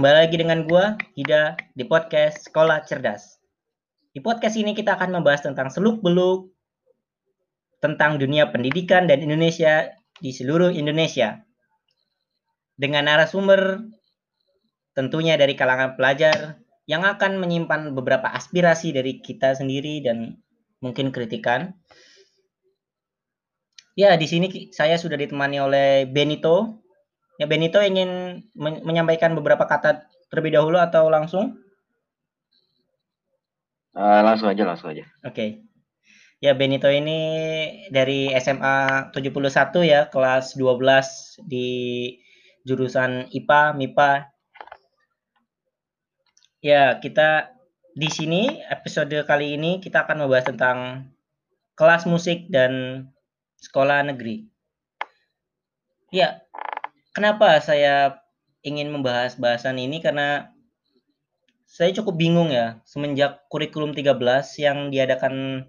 Kembali lagi dengan gua Hida di podcast Sekolah Cerdas. Di podcast ini kita akan membahas tentang seluk-beluk tentang dunia pendidikan dan Indonesia di seluruh Indonesia. Dengan narasumber tentunya dari kalangan pelajar yang akan menyimpan beberapa aspirasi dari kita sendiri dan mungkin kritikan. Ya, di sini saya sudah ditemani oleh Benito Ya Benito ingin men menyampaikan beberapa kata terlebih dahulu atau langsung? Uh, langsung aja, langsung aja. Oke. Okay. Ya Benito ini dari SMA 71 ya, kelas 12 di jurusan IPA, MIPA. Ya, kita di sini episode kali ini kita akan membahas tentang kelas musik dan sekolah negeri. Ya, Kenapa saya ingin membahas bahasan ini karena saya cukup bingung ya semenjak kurikulum 13 yang diadakan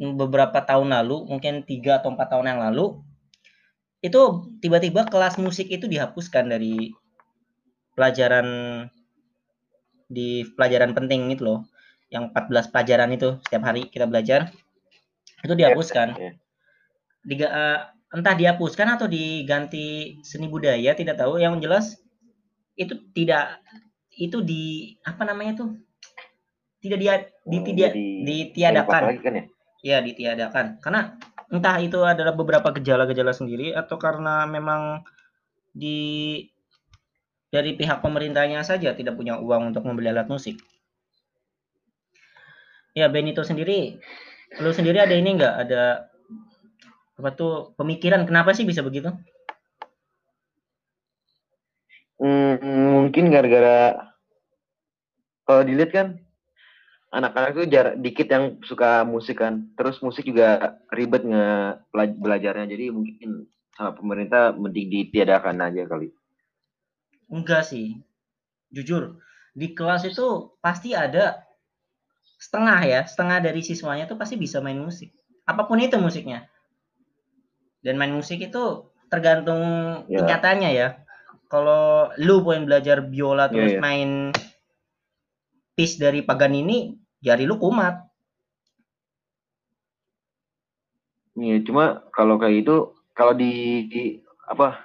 beberapa tahun lalu, mungkin tiga atau empat tahun yang lalu, itu tiba-tiba kelas musik itu dihapuskan dari pelajaran di pelajaran penting itu loh, yang 14 pelajaran itu setiap hari kita belajar itu dihapuskan. Yeah, yeah. Entah dihapuskan atau diganti seni budaya tidak tahu. Yang jelas itu tidak itu di apa namanya tuh? Tidak dia di, oh, tidak ditiadakan. kan ya? ya ditiadakan. Karena entah itu adalah beberapa gejala-gejala sendiri atau karena memang di dari pihak pemerintahnya saja tidak punya uang untuk membeli alat musik. Ya Benito sendiri lu sendiri ada ini enggak ada apa tuh pemikiran kenapa sih bisa begitu? Hmm, mungkin gara-gara kalau dilihat kan anak-anak tuh jar dikit yang suka musik kan. Terus musik juga ribet nge belajarnya. Jadi mungkin sama pemerintah mending ditiadakan aja kali. Enggak sih. Jujur di kelas itu pasti ada setengah ya setengah dari siswanya tuh pasti bisa main musik. Apa pun itu musiknya dan main musik itu tergantung yeah. tingkatannya ya kalau lu pengen belajar biola iya, terus yeah, yeah. main piece dari Paganini jari lu kumat Iya, yeah, cuma kalau kayak itu kalau di, di apa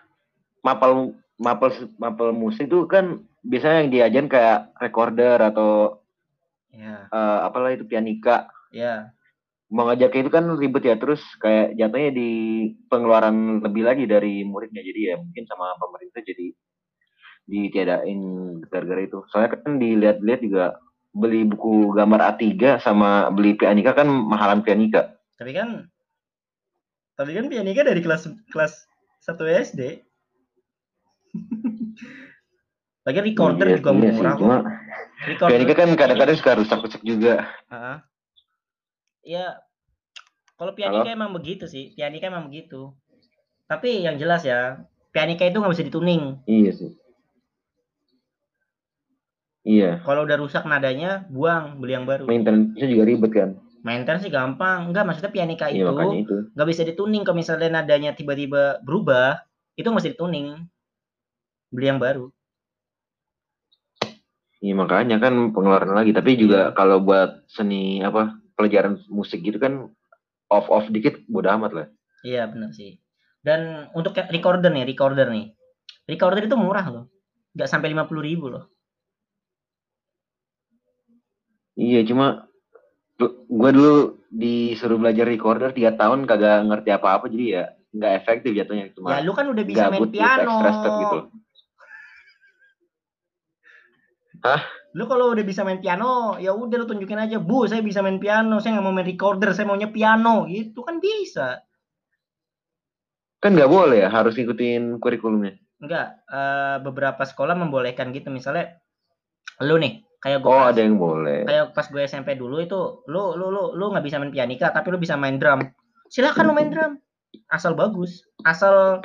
mapel mapel mapel musik itu kan biasanya yang diajarin kayak recorder atau yeah. Iya. uh, apalah itu pianika. Ya. Ngajak itu kan ribet ya terus kayak jatuhnya di pengeluaran lebih lagi dari muridnya. Jadi ya mungkin sama pemerintah jadi ditiadain gara-gara itu. Soalnya kan dilihat-lihat juga beli buku gambar A3 sama beli pianika kan mahalan pianika tapi kan tapi kan pianika dari kelas kelas 1 SD lagi recorder iya, juga iya murah sih, cuma pianika kan kadang-kadang suka rusak-rusak juga. Uh -huh ya kalau pianika Halo? emang begitu sih pianika emang begitu. Tapi yang jelas ya pianika itu nggak bisa dituning. Iya sih. Iya. Kalau udah rusak nadanya buang beli yang baru. Maintenance juga ribet kan? Maintenance sih gampang. Enggak maksudnya pianika iya, itu itu. nggak bisa dituning. Kalau misalnya nadanya tiba-tiba berubah itu nggak bisa dituning. Beli yang baru. Iya makanya kan pengeluaran lagi. Tapi juga iya. kalau buat seni apa pelajaran musik gitu kan off off dikit bodo amat lah. Iya benar sih. Dan untuk recorder nih recorder nih. Recorder itu murah loh. Nggak sampai lima puluh ribu loh. Iya cuma gue dulu disuruh belajar recorder tiga tahun kagak ngerti apa-apa jadi ya nggak efektif jatuhnya. Cuma ya lu kan udah bisa main piano. gitu. Hah? Lu kalau udah bisa main piano ya udah lu tunjukin aja bu saya bisa main piano saya nggak mau main recorder saya maunya piano. Gitu kan bisa. Kan nggak boleh ya harus ikutin kurikulumnya. Enggak, uh, beberapa sekolah membolehkan gitu. Misalnya lu nih kayak gue oh pas, ada yang boleh. kayak pas gue SMP dulu itu lu lu lu lu nggak bisa main pianika tapi lu bisa main drum. Silakan lu main drum. Asal bagus. Asal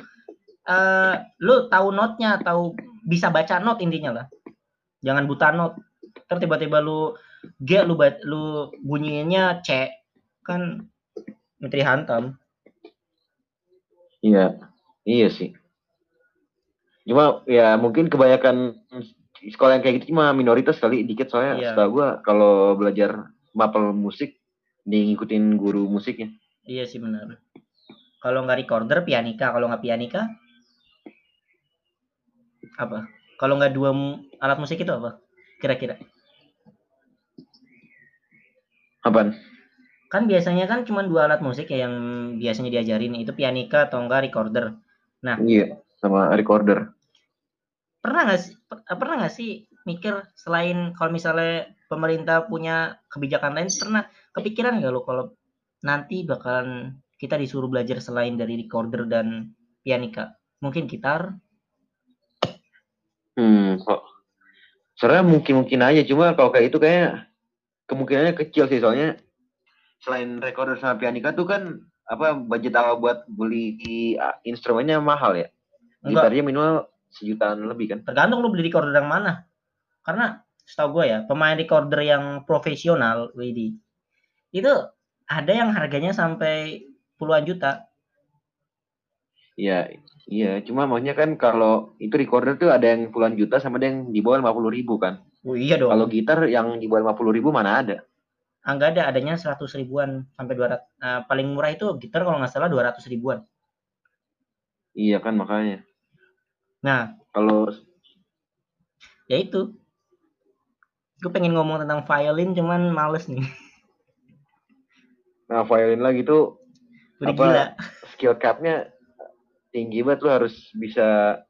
uh, lu tahu notnya tahu bisa baca not intinya lah jangan buta not ter tiba-tiba lu G lu lu bunyinya C kan menteri hantam iya iya sih Cuma ya mungkin kebanyakan sekolah yang kayak gitu cuma minoritas kali dikit soalnya Iya. setahu gua kalau belajar mapel musik nih ngikutin guru musiknya. Iya sih benar. Kalau nggak recorder, pianika. Kalau nggak pianika, apa? Kalau nggak dua alat musik itu apa? Kira-kira? Apaan? Kan biasanya kan cuma dua alat musik ya yang biasanya diajarin itu pianika atau enggak recorder. Iya, sama recorder. Pernah nggak sih per- pernah nggak sih mikir selain kalau misalnya pemerintah punya kebijakan lain pernah kepikiran nggak lo kalau nanti bakalan kita disuruh belajar selain dari recorder dan pianika? Mungkin gitar? Hmm, kok. Sebenarnya mungkin-mungkin aja, cuma kalau kayak itu kayak kemungkinannya kecil sih soalnya selain recorder sama pianika tuh kan apa budget awal buat beli uh, instrumennya mahal ya. Enggak. Gitarnya minimal sejutaan lebih kan. tergantung lu beli recorder yang mana karena setahu gue ya pemain recorder yang profesional Widi itu ada yang harganya sampai puluhan juta Iya, iya. Cuma maksudnya kan kalau itu recorder tuh ada yang puluhan juta sama ada yang di bawah 50 ribu kan. oh iya dong Kalau gitar yang di bawah 50 ribu mana ada? ah, nggak ada adanya 100 ribuan sampai 200 Nah, paling murah itu gitar kalau nggak salah 200 ribuan Iya kan makanya. nah Kalau ya itu gue pengen ngomong tentang violin cuman males nih nah violin lagi tuh udah Apa? gila skill cap-nya tinggi banget lu harus bisa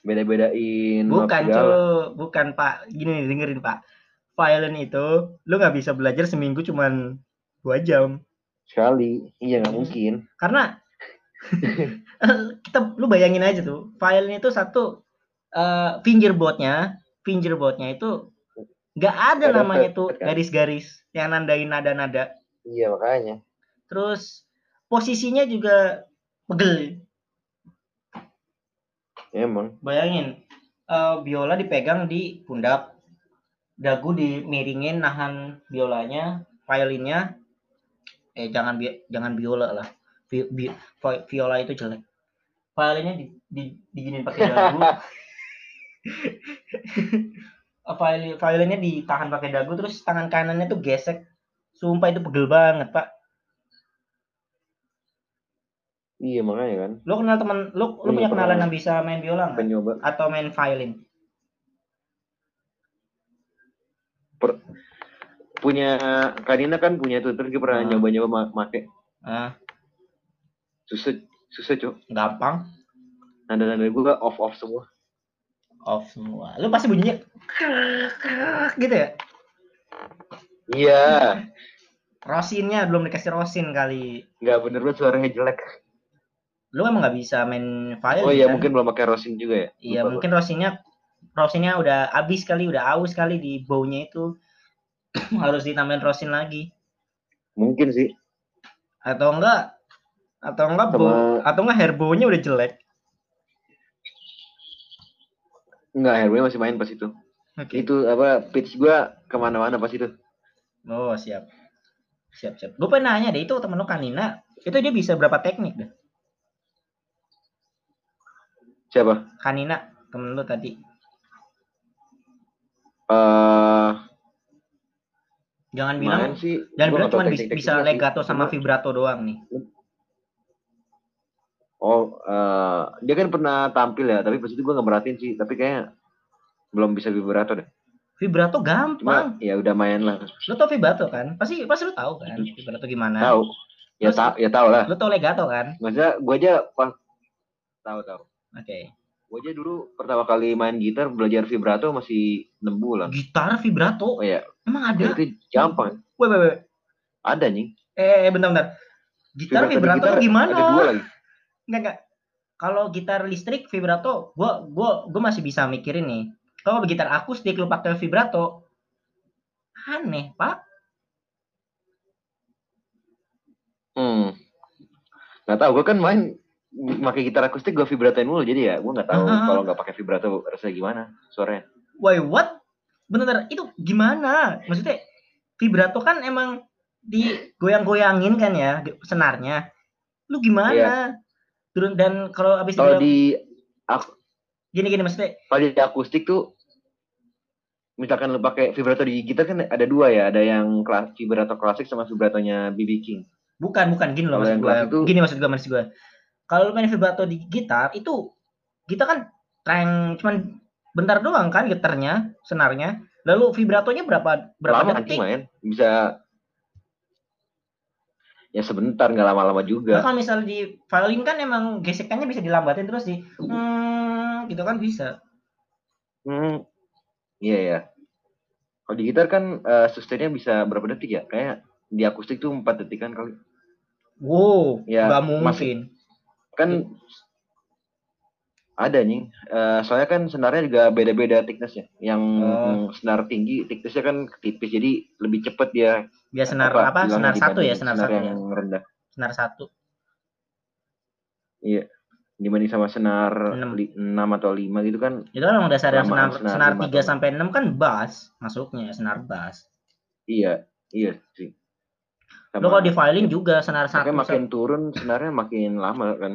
beda-bedain bukan cuy bukan pak gini nih, dengerin pak violin itu lu nggak bisa belajar seminggu cuman dua jam sekali. Iya nggak mungkin. karena kita lu bayangin aja tuh violin itu satu eh, fingerboardnya fingerboardnya itu nggak ada ada namanya fret, tuh kan? garis-garis yang nandain nada-nada Iya makanya. terus posisinya juga pegel Emang. bayangin eh, biola dipegang di pundak. Dagu dimiringin nahan biolanya violinnya. Eh jangan bi- jangan biola lah. Bi- vi- viola itu jelek. Violinnya di, di diginin pakai dagu. Eh, violin violinnya ditahan pakai dagu terus tangan kanannya tuh gesek. Sumpah itu pegel banget pak Iya makanya kan. lo kenal teman lo lo Iya, punya kenalan pernah. yang bisa main biola nggak? Nyoba. atau main violin Punya Kanina kan punya tuh terus dia pernah Ah. nyoba-nyoba ma- make. ah Susah susah cok. gampang Nada-nada gue off off semua. off semua. Lu pasti bunyinya gitu ya. Iya. Rosinnya belum dikasih rosin kali. Nggak bener banget suaranya jelek. Lu emang nggak bisa main violin. Oh iya kan? mungkin belum pakai rosin juga ya. Iya Lupa mungkin rosinnya rosinnya udah habis kali, udah aus kali di baunya itu. Harus ditambahin rosin lagi. Mungkin sih. Atau enggak atau enggak Sama- atau enggak hair baunya udah jelek. Nggak, Herwe masih main pas itu. Oke. Itu apa pitch gua ke mana-mana pas itu. Oh, siap. Siap, siap. Gue pengen nanya deh, itu temen lu Kanina, itu dia bisa berapa teknik deh? Siapa? Kanina, temen lu tadi. Eh, Jangan bilang sih. jangan bilang cuma bisa, bisa legato sama vibrato doang nih. Oh, eh, dia kan pernah tampil ya, tapi pas itu gua nggak merhatiin sih. Tapi kayaknya belum bisa vibrato deh. Vibrato gampang. Cuma ya udah main lah. Lu tau vibrato kan? Pasti pasti lu tahu kan vibrato gimana? Tahu. Ya tahu, ya tahu lah. Lu tau legato kan? Maksudnya gua aja pas tahu tahu. Oke. Gua aja dulu pertama kali main gitar belajar vibrato masih 6 bulan. Gitar vibrato Oh iya, emang ada? itu gampang. Wait, wait, wait. Ada nih. Eh, eh, bentar, bentar. Gitar Vibrato vibrato gitar gimana? Ada dua lagi. Enggak, enggak. Kalau gitar listrik vibrato, gua gua gua masih bisa mikirin nih. Kalau gitar akustik lu pakai vibrato, aneh, Pak. Hmm. Nggak tahu, gue kan main pakai gitar akustik gue vibratain mulu jadi ya gue nggak tahu Ah. kalau nggak pakai vibrato rasanya gimana suaranya. Wait, what? Bener, itu gimana? Maksudnya vibrato kan emang digoyang-goyangin kan ya senarnya. Lu gimana? Turun dan kalau habis Kalau di ak- Gini gini maksudnya. Kalau di akustik tuh misalkan lu pakai vibrato di gitar kan ada dua ya, ada yang kelas vibrato klasik sama vibratonya BB King. Bukan, bukan gini loh maksud itu- Gini maksud gua maksud gua. Kalau lu main vibrato di gitar itu kita kan treng cuman bentar doang kan gitarnya, senarnya. Lalu vibratonya berapa berapa lama detik? main, bisa ya sebentar nggak lama-lama Nah, juga. kalau misalnya di violin kan emang gesekannya bisa dilambatin terus di hmm, gitu kan bisa. Hmm, iya ya. Kalau di gitar kan eh, sustainnya bisa berapa detik ya? Kayak di akustik tuh empat detik kan kali. Wow, Ya, nggak masih- mungkin. Kan ada nih. Eh, soalnya kan senarnya juga beda-beda thicknessnya. Yang Oh. senar tinggi thicknessnya kan tipis jadi lebih cepet dia Dia senar apa? hilangnya Senar satu ya, dibanding senar satu ya. yang rendah. Senar satu. Iya. Dibanding sama senar Enam. 6 atau 5 gitu kan Itu kan emang dasar Lamaan senar senar senar lima 3 tahun. sampai 6 kan bass masuknya senar bass. iya, iya sih. Lo kalau di violin juga senar satu. makin turun senarnya makin lama kan.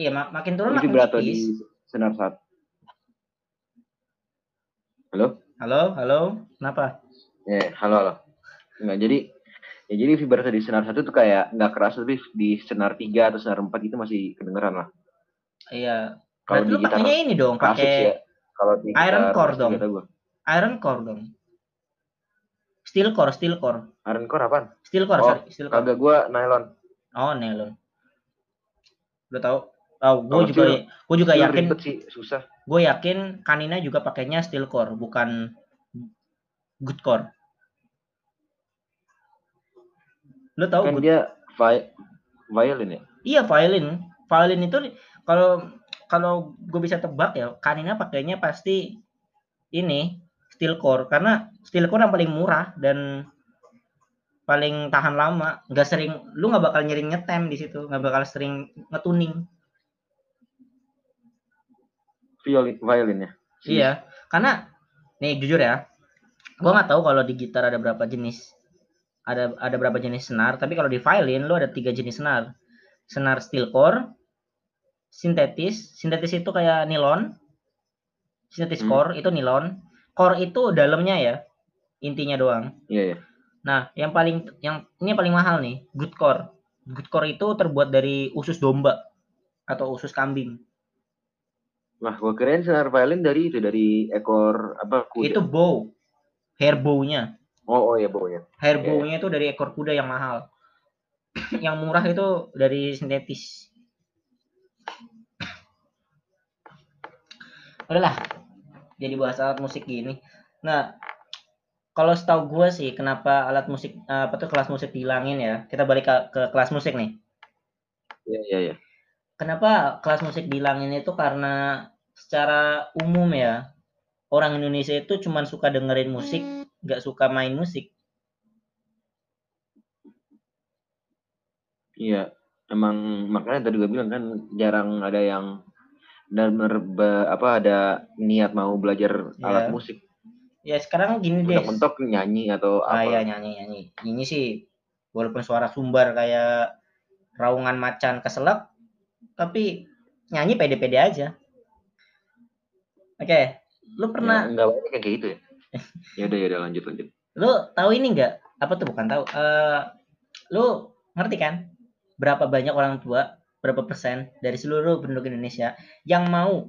Iya, mak- makin turun Ini makin tipis. di senar satu. Halo? Halo, halo. Kenapa? Ya, halo, halo. Enggak, jadi ya jadi vibrato di senar satu tuh kayak nggak keras tapi di senar tiga atau senar empat itu masih kedengeran lah. Iya. Kalau di gitar ini dong, pakai ya. Kalau di iron core dong. gua. iron core dong. Steel core, steel core. Iron core apaan? Steel core, Oh, sorry, steel core. Kagak gua nylon. Oh, nylon. Lo tau? Oh, gue juga gue juga yakin sih, susah. gue yakin Kanina juga pakainya steel core, bukan good core. Lo tau Kan good dia vi violin ya. Iya violin. Violin itu kalau kalau gue bisa tebak ya, Kanina pakainya pasti ini steel core karena steel core yang paling murah dan paling tahan lama. Nggak sering, lu nggak bakal nyering ngetem di situ, nggak bakal sering ngetuning. Violin violinnya. Si- Iya, karena nih jujur ya, gua nggak tahu kalau di gitar ada berapa jenis, ada ada berapa jenis senar. Tapi kalau di violin lu ada tiga jenis senar, senar steel core, sintetis, sintetis itu kayak nilon, sintetis Hmm. core itu nilon, core itu dalamnya ya, intinya doang. Iya, iya. Nah, yang paling yang ini yang paling mahal nih, good core. Good core itu terbuat dari usus domba atau usus kambing. Nah, gua kirain senar violin dari itu dari ekor apa kuda. Itu bow, hair bow-nya. Oh, oh ya baunya. Hair Iya. bow-nya itu dari ekor kuda yang mahal. yang murah itu dari sintetis. Udahlah. Jadi bahas alat musik gini. Nah, kalau setahu gue sih kenapa alat musik eh, apa tuh kelas musik dihilangin ya? Kita balik ke, ke kelas musik nih. Iya, iya, iya. Kenapa kelas musik dihilangin itu karena secara umum ya orang Indonesia itu cuman suka dengerin musik, nggak suka main musik. Iya, emang makanya tadi gue bilang kan jarang ada yang benar-benar be- apa ada niat mau belajar Iya. alat musik. Ya sekarang gini deh. Mentok-mentok nyanyi atau Ah apa. ya nyanyi nyanyi. Nyanyi sih walaupun suara sumbar kayak raungan macan keselak, tapi nyanyi pede-pede aja. Oke, lu Ya, pernah, enggak banyak yang kayak gitu ya. ya udah ya udah lanjut lanjut. lu tahu ini nggak? Apa tuh bukan tahu? Eh, lu ngerti kan? Berapa banyak orang tua, berapa persen dari seluruh penduduk Indonesia yang mau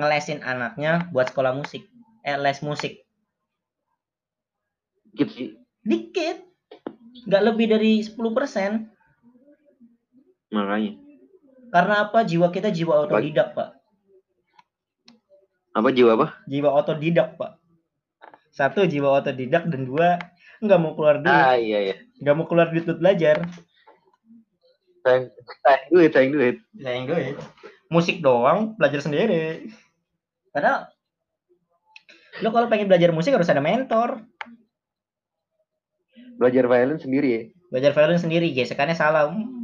ngelesin anaknya buat sekolah musik, eh les musik? Dikit sih. Dikit, nggak lebih dari 10 persen. Makanya. Karena apa? Jiwa kita jiwa otodidak, Pak. Apa jiwa apa? Jiwa otodidak, Pak. Satu, jiwa otodidak. Dan dua, nggak mau keluar duit. Ah iya iya. Nggak mau keluar duit buat belajar. Sayang, sayang duit, sayang duit. Sayang duit. Musik doang, belajar sendiri. Padahal, lo kalau pengen belajar musik harus ada mentor. Belajar violin sendiri ya. Belajar violin sendiri, gesekannya salah. Hmm.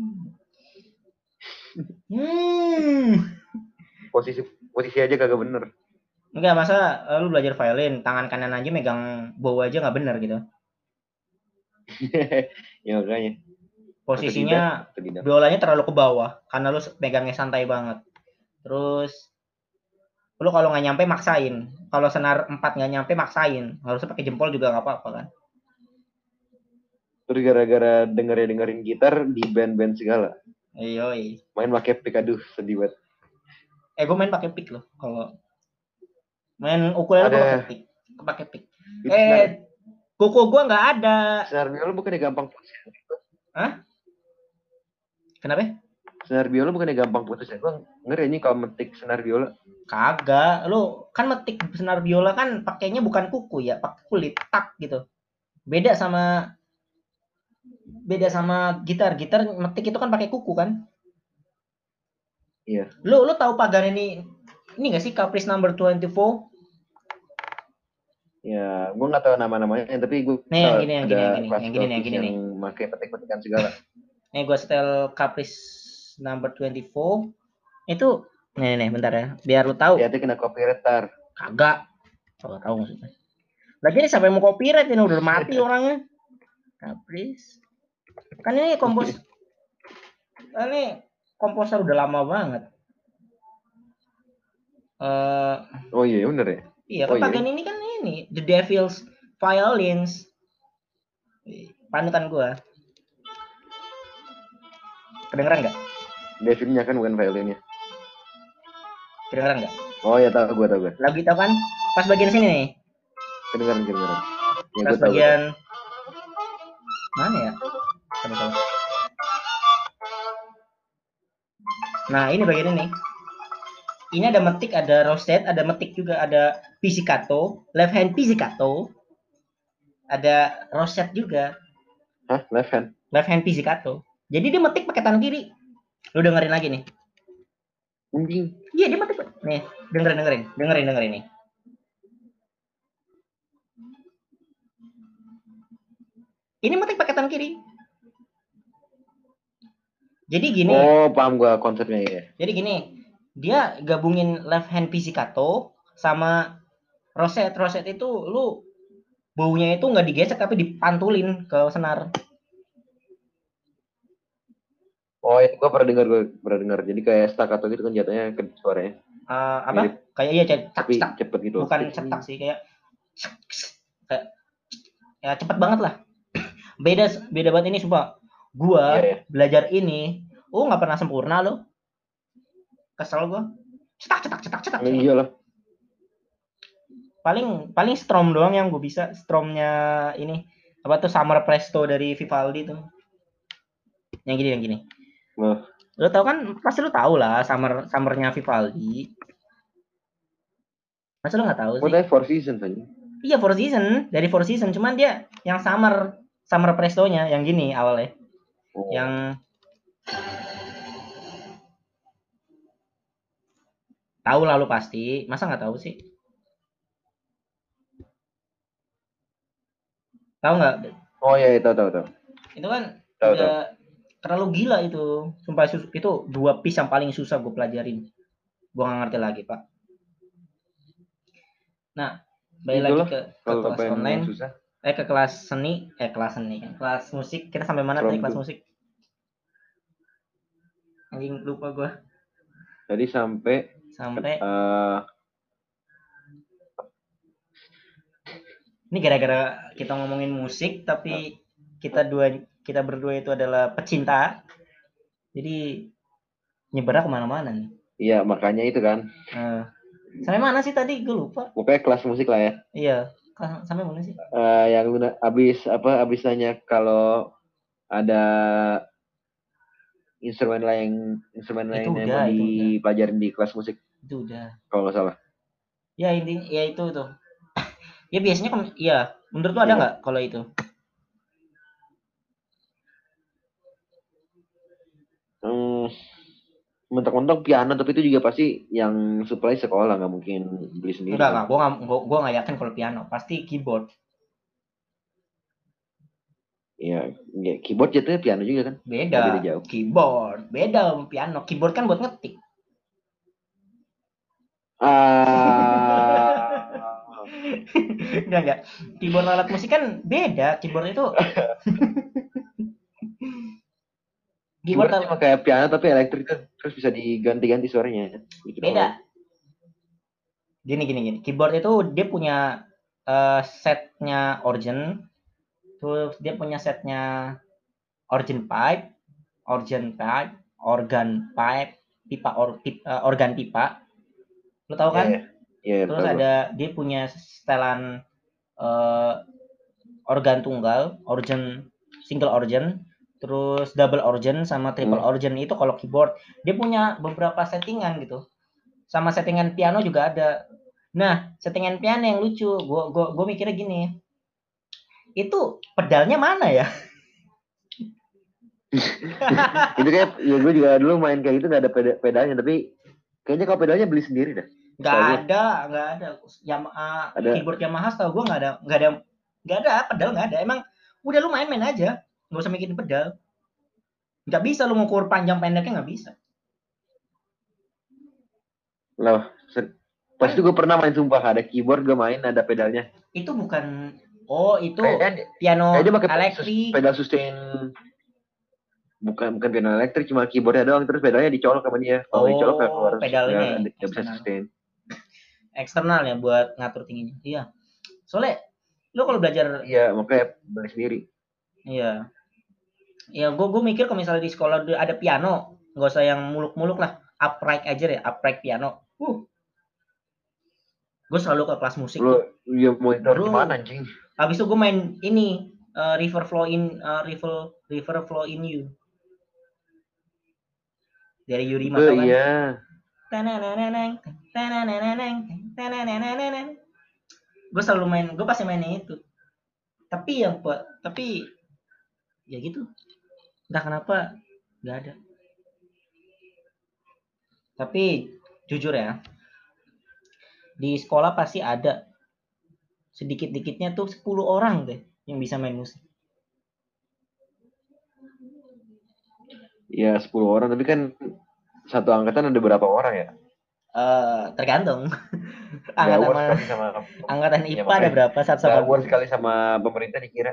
Posisi posisi aja kagak bener. Enggak, masa eh, lu belajar violin, tangan kanan aja megang bow aja nggak bener gitu. ya makanya. Posisinya biolanya terlalu ke bawah karena lu megangnya santai banget. Terus lu kalau nggak nyampe maksain kalau senar 4 nggak nyampe maksain harusnya pakai jempol juga nggak apa-apa kan Terus gara-gara dengerin dengerin gitar di band-band segala. Iya Main pakai pick aduh sedih banget. eh gue main pakai pick loh kalau main ukulele gue Ada. pakai pick pakai pick eh kuku gue nggak ada senar biola bukannya gampang putus ya? kenapa Senar biola bukannya gampang putus ya? Gue ngeri ini kalau metik senar biola. kagak lu kan metik senar biola kan pakainya bukan kuku ya pakai kulit tak gitu beda sama beda sama gitar. Gitar metik itu kan pakai kuku kan? Iya. lu lu tahu Paganini ini gak sih Caprice number 24 Ya, gue nggak tahu nama-namanya, tapi gue Nih, yang gini, yang gini, yang gini, yang gini, yang gini, yang pakai petik-petikan segala. nih gua setel Caprice number 24 itu nih nih bentar ya. Biar lu tahu. Hati-hati kena copyright tar. kagak. Kalau tahu maksudnya. Lagi ini yang mau copyright ini? Udah mati orangnya. Caprice kan ini kompos ini komposer udah lama banget eh Oh iya, bener ya. iya Oh, kan iya. Paganini kan ini The Devil's Violins panutan gua kedengeran nggak Davidnya kan bukan violinnya. kedengeran nggak Oh iya tahu gue tahu gue. lagu itu kan pas bagian sini nih Kedengaran kedengaran. Ya pas gue tahu. bagian mana ya Coba. nah ini bagian ini ini ada metik ada roset ada metik juga ada pizzicato left hand pizzicato ada roset juga. Hah, left hand. left hand pizzicato. Jadi dia metik pakai tangan kiri. Lu dengerin lagi nih. Anjing. iya dia metik. Nih dengerin dengerin dengerin dengerin nih. Ini metik pakai tangan kiri jadi gini Oh, paham gue konsepnya ya. Jadi gini, dia gabungin left hand pizzicato sama roset. Roset itu lu baunya itu nggak digesek tapi dipantulin ke senar. Oh, itu gue pernah dengar gue pernah dengar. Jadi kayak staccato gitu kan jatuhnya ke suaranya. Eh, apa? Mirip. Kayak iya cetak Tapi cetak. cepet gitu. Bukan cetak sih kayak kayak ya cepet banget lah. Beda beda banget ini sumpah. Gua Iya, iya. belajar ini, oh nggak pernah sempurna lo. Kesel gua. Cetak cetak cetak cetak. Nah, iya lah. paling paling strom doang yang gue bisa stromnya ini apa tuh summer presto dari Vivaldi tuh yang gini yang gini Wah. lo tau kan pasti lo tau lah summer summernya Vivaldi masa lo nggak tahu Gue sih tanya Four Seasons aja. iya Four Season dari Four Season cuman dia yang summer summer prestonya yang gini awalnya Oh. yang tahu lah lo pasti. Masa nggak tahu sih? Tahu nggak? Oh iya, iya, tahu tahu itu kan Tahu, udah terlalu gila itu. Sumpah itu dua piece yang paling susah gue pelajarin. Gue nggak ngerti lagi pak. Nah balik lagi ke, ke kelas online. susah. eh ke kelas seni. Eh kelas seni. Kan kelas musik. Kita sampai mana From tadi kelas musik anjing lupa gue Tadi sampai sampai. eh ini gara-gara kita ngomongin musik tapi kita dua kita berdua itu adalah pecinta. Jadi nyebernya ke mana-mana nih. iya makanya itu kan. Eh, sampai mana sih tadi? Gue lupa. Pokoknya kelas musik lah ya. iya kan- sampai mana sih? Eh yang udah abis apa abis nanya kalau ada instrumen lain instrumen lain yang udah, itu dipelajarin di kelas musik? Itu udah. Kalau nggak salah. ya intinya ya itu tuh. Ya biasanya kom- iya menurut lu ada Iya. nggak kalau itu? Hmm, mentok-mentok piano tapi itu juga pasti yang supply sekolah nggak mungkin beli sendiri. enggak enggak gua nggak gua, gua nggak yakin kalau piano. Pasti keyboard Iya, ya, keyboard jatuhnya piano juga kan. beda. Beda jauh. keyboard. Beda sama piano. Keyboard kan buat ngetik. Ah, enggak enggak. Keyboard alat musik kan beda. Keyboard itu keyboard cuma kayak piano tapi elektrik kan. Terus bisa diganti-ganti suaranya. Gitu beda. gini gini gini. Keyboard itu dia punya uh, setnya organ, terus dia punya setnya organ pipe, organ pipe, organ pipe, pipa or, pipa, uh, organ pipa. Lo tau kan? Iya, iya. Iya, Terus tahu. ada dia punya setelan eh, organ tunggal, organ single organ, terus double organ sama triple Hmm. organ itu kalau keyboard dia punya beberapa settingan gitu. Sama settingan piano juga ada. Nah, settingan piano yang lucu, gua gua gua mikirnya gini. Itu pedalnya mana ya? itu kayak ya gue juga dulu main kayak gitu nggak ada peda pedalnya tapi kayaknya kalau pedalnya beli sendiri dah Nggak ada, nggak ada. Yamaha Ada. keyboard Yamaha tau gua nggak ada, nggak ada, nggak ada pedal nggak ada. Emang udah lu main-main aja, nggak usah mikirin pedal. Nggak bisa lu ngukur panjang pendeknya nggak bisa. loh itu gue pernah main sumpah ada keyboard gue main ada pedalnya Itu bukan, oh itu kayaknya piano kayaknya pakai elektrik. pedal sustain bukan bukan piano elektrik cuma keyboardnya doang terus pedalnya dicolok sama dia kalau Oh, dicolok nggak keluar pedalnya nggak- ya, bisa sustain eksternal ya buat ngatur tingginya. Iya. Soalnya lu kalau belajar iya makanya beli sendiri Iya. Ya, gue gue mikir kalau misalnya di sekolah ada- ada piano, nggak usah yang muluk-muluk lah, upright aja deh, upright piano. Uh. Gue selalu ke kelas musik. lu tuh. ya monitor Bro. gimana anjing Habis itu gue main ini uh, River Flow in uh, River River Flow in You. Dari Yurima itu tau kan? iya. Gue selalu main, gue pasti mainnya itu. Tapi yang tapi ya gitu. Entah kenapa nggak ada. Tapi jujur ya, di sekolah pasti ada sedikit-dikitnya tuh 10 orang deh yang bisa main musik. ya 10 orang tapi kan satu angkatan ada berapa orang ya Eh tergantung. Angkatan, kali sama angkatan Iya, IPA ada berapa? 180. award sekali sama pemerintah dikira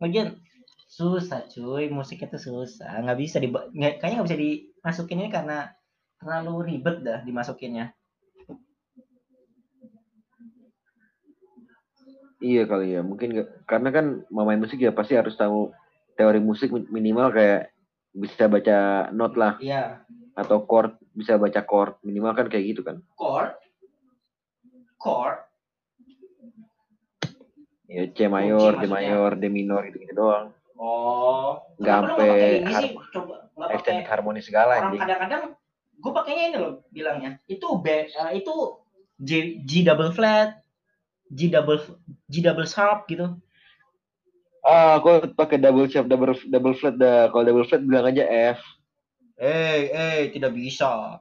Lagian susah cuy, musik itu susah. Nggak bisa di nggak, kayaknya nggak bisa dimasukin ini karena terlalu ribet dah dimasukinnya. Iya kali ya, mungkin nggak karena kan mau main musik ya pasti harus tahu teori musik min- minimal kayak bisa baca not lah Iya. atau chord bisa baca chord minimal kan kayak gitu kan. Chord. Chord. Ya C mayor, D maksudnya. mayor, D minor gitu gitu doang. Oh. Lu sampai ini Extended harmoni segala orang anjing. kadang-kadang gue pakainya ini loh bilangnya. Itu B eh, itu G, G double flat, G double G double sharp gitu. Ah, aku pakai double sharp, double double flat dah. Kalau double flat bilang aja F. Eh, eh, tidak bisa.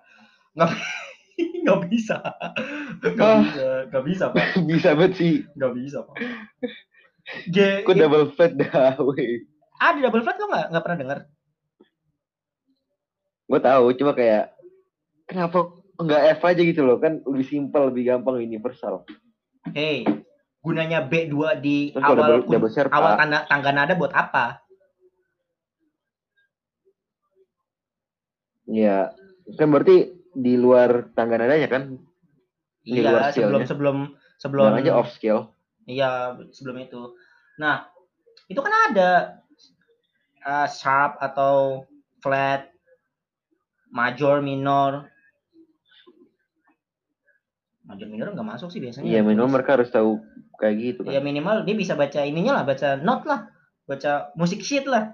Nggak, nggak bisa. Nggak Ah. bisa, nggak bisa, Pak. bisa banget sih. Nggak bisa, Pak. G, G- double flat dah, weh. ada double flat lo nggak nggak pernah dengar? Gue tahu, cuma kayak kenapa nggak F aja gitu loh kan lebih simpel, lebih gampang, universal. Hei, gunanya B2 di Terus awal double, double awal A. tanda tangga nada buat apa? Iya, kan berarti di luar tangga nadanya kan? Di luar Iya, sebelum sebelum sebelum aja off scale. Iya, sebelum itu. Nah, itu kan ada uh, sharp atau flat, major, minor. Major minor nggak masuk sih biasanya. Iya, minimal mereka harus tahu kayak gitu kan. minimal dia bisa baca ininya lah, baca note lah, baca musik sheet lah.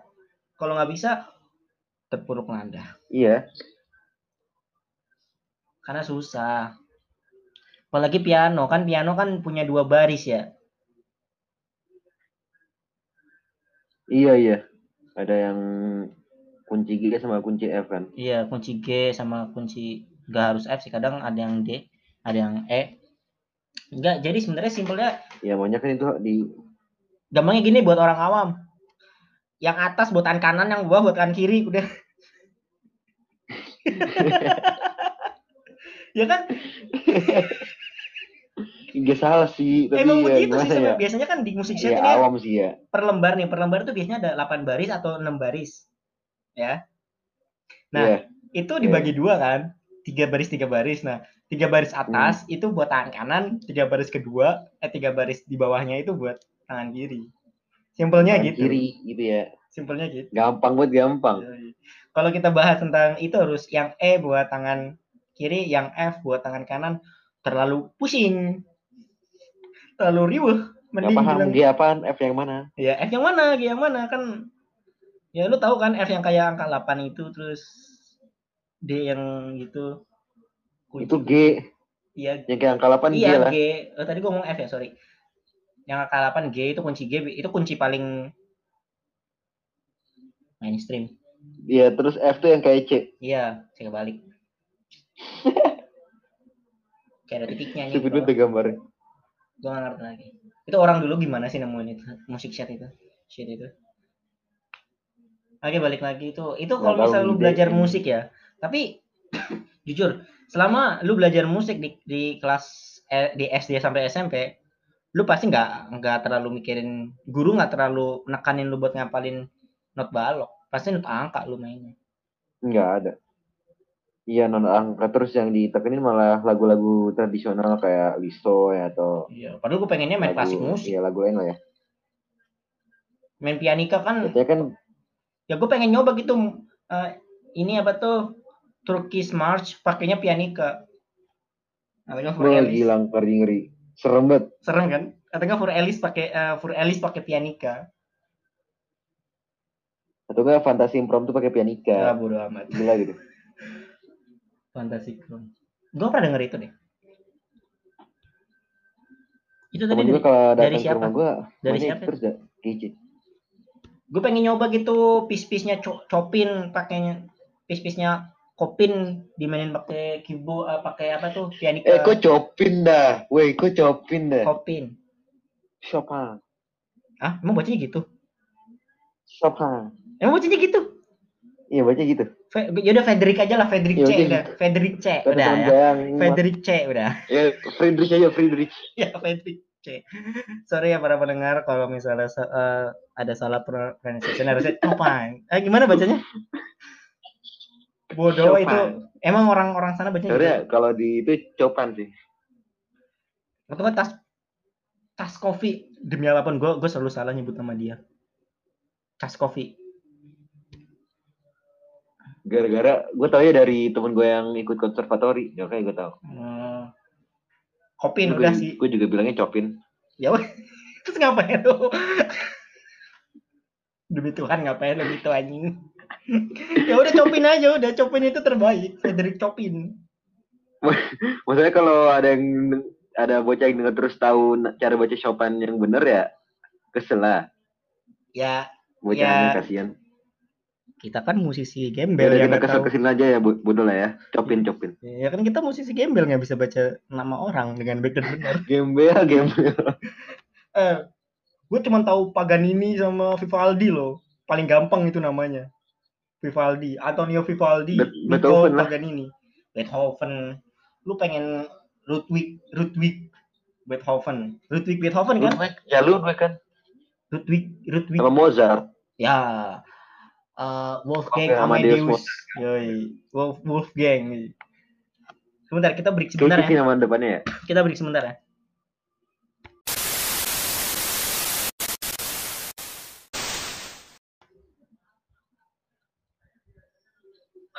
Kalau nggak bisa, terpuruk nada. Iya, Karena susah. Apalagi piano kan, piano kan punya dua baris ya. iya, iya. Ada yang kunci G sama kunci F kan. Iya, kunci G sama kunci nggak harus F sih. Kadang ada yang D, ada yang E. Enggak, jadi sebenarnya simpelnya Ya, banyak kan itu di gampangnya gini buat orang awam. Yang atas buat tangan kanan, yang bawah buat tangan kiri, udah. ya kan? Gak salah sih, tapi Emang ya begitu sih ya? Biasanya kan di musik Ya ini awam sih ya. per lembar nih, per lembar itu biasanya ada 8 baris atau 6 baris. Ya. Nah, Iya. itu dibagi dua kan? tiga baris tiga baris nah tiga baris atas itu buat tangan kanan tiga baris kedua eh tiga baris di bawahnya itu buat tangan kiri. Simpelnya Tangan gitu. kiri gitu ya. Simpelnya gitu. Gampang buat gampang. Yoi. kalau kita bahas tentang itu harus yang E buat tangan kiri yang F buat tangan kanan terlalu pusing. Terlalu riuh mending paham bilang G apaan F yang mana? Ya F yang mana G yang mana kan. Ya lu tahu kan F yang kayak angka 8 itu terus D yang gitu itu G. Iya. Yang angka 8 G iya lah. G. Oh, tadi gua ngomong F ya sorry. Yang angka 8 G itu kunci G itu kunci paling mainstream. Iya terus F tuh yang kayak C. Iya saya kebalik. Kayak ada titiknya stupid banget tuh gambarnya. Gue gak ngerti lagi. Itu orang dulu gimana sih nemuin itu musik shit itu shit itu? Oke balik lagi. Itu itu kalau misalnya lu belajar musik ya tapi jujur selama lu belajar musik di di kelas eh, di SD sampai SMP lu pasti nggak nggak terlalu mikirin guru nggak terlalu nekanin lu buat ngapalin not balok. Pasti not angka lu mainnya. Nggak ada. Iya non angka. Terus yang ditekenin malah lagu-lagu tradisional kayak listo ya atau iya padahal gue pengennya main lagu klasik musik. iya lagu lain lah ya. Main pianika kan Biasanya kan ya gue pengen nyoba gitu eh, ini apa tuh Turkish March pakainya pianika. Atau Fur wah Ellis gila ngeri ngeri. Serem banget. Serem kan? Atau Fur Ellis pakai eh, Fur Ellis pakai pianika. Atau enggak fantasi impromptu pakai ya pianika bodo amat. Gila gitu. Fantasi gue pernah denger itu deh itu tadi dari, kalau dari siapa? gue Dari siapa? terus kece. Gue pengen nyoba gitu pis-pisnya co- copin pakainya pis-pisnya kopin dimainin pakai keyboard eh, pakai apa tuh pianika eh kok copin dah? Weh kok copin dah? Kopin Chopin. Ah emang bacanya gitu? Chopin. Emang bacanya gitu? Iya baca gitu. Fe- yaudah Frederick aja lah Frederick C udah udah. Gitu. Frederick C Kata udah ya. Frederick C udah. Ya Friedrich aja Friedrich ya Frederick C. Sorry ya para pendengar kalau misalnya sa- eh, ada salah pro- pronunciation harusnya Chopin. Eh gimana bacanya bodoh Chopin. itu emang orang-orang sana bacanya Sebenarnya gitu kalau di itu Chopin sih. Atau tas tas kopi demi apa pun gue gue selalu salah nyebut nama dia. Tas kopi gara-gara gue tau ya dari temen gue yang ikut konservatori ya kayak gue tau. Hmm. Kopin udah sih. gue juga bilangnya Chopin. Ya weh. terus ngapain lu? Demi Tuhan ngapain lu gitu anjing ya udah copin aja udah copin itu terbaik Frederick Chopin. Maksudnya kalau ada yang ada bocah yang denger terus tahu cara baca Chopin yang bener ya kesel lah. Ya bocah Ya. yang kasihan. Kita kan musisi ya gembel ya kita kesel kesel aja ya bo- bodoh lah ya. Chopin Chopin. Ya kan kita musisi gembel nggak bisa baca nama orang dengan baik dan benar gembel gembel. Eh gue cuma tahu Paganini sama Vivaldi loh. Paling gampang itu namanya Vivaldi Antonio Vivaldi Bet- Beethoven lah. Paganini. Beethoven. Lu pengen Ludwig Ludwig Beethoven. Ludwig Beethoven kan? Ludwig? Ya Ludwig kan. Ludwig Ludwig. Sama Mozart. Ya. Eh, Wolfgang Wolfgang Amadeus Amadeus Yoi. Wolf Wolfgang. Sebentar kita break sebentar Kayak ya. nama depannya ya. Kita break sebentar ya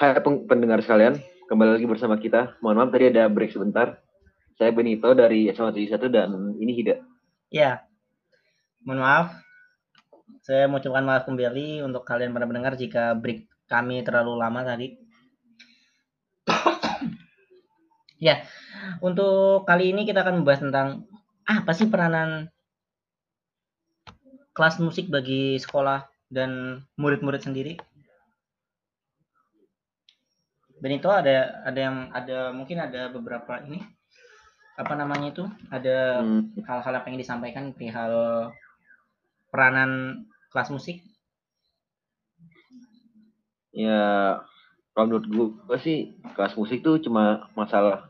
Hai pendengar sekalian, kembali lagi bersama kita. Mohon maaf tadi ada break sebentar. Saya Benito dari SMA 71 dan ini Hida. Ya, mohon maaf. Saya mau ucapkan maaf kembali untuk kalian para pendengar jika break kami terlalu lama tadi. ya, untuk kali ini kita akan membahas tentang apa sih peranan kelas musik bagi sekolah dan murid-murid sendiri. Benito ada ada yang ada mungkin ada beberapa ini apa namanya itu ada Hmm, hal-hal yang pengen disampaikan perihal peranan kelas musik ya, kalau menurut gue sih kelas musik tuh cuma masalah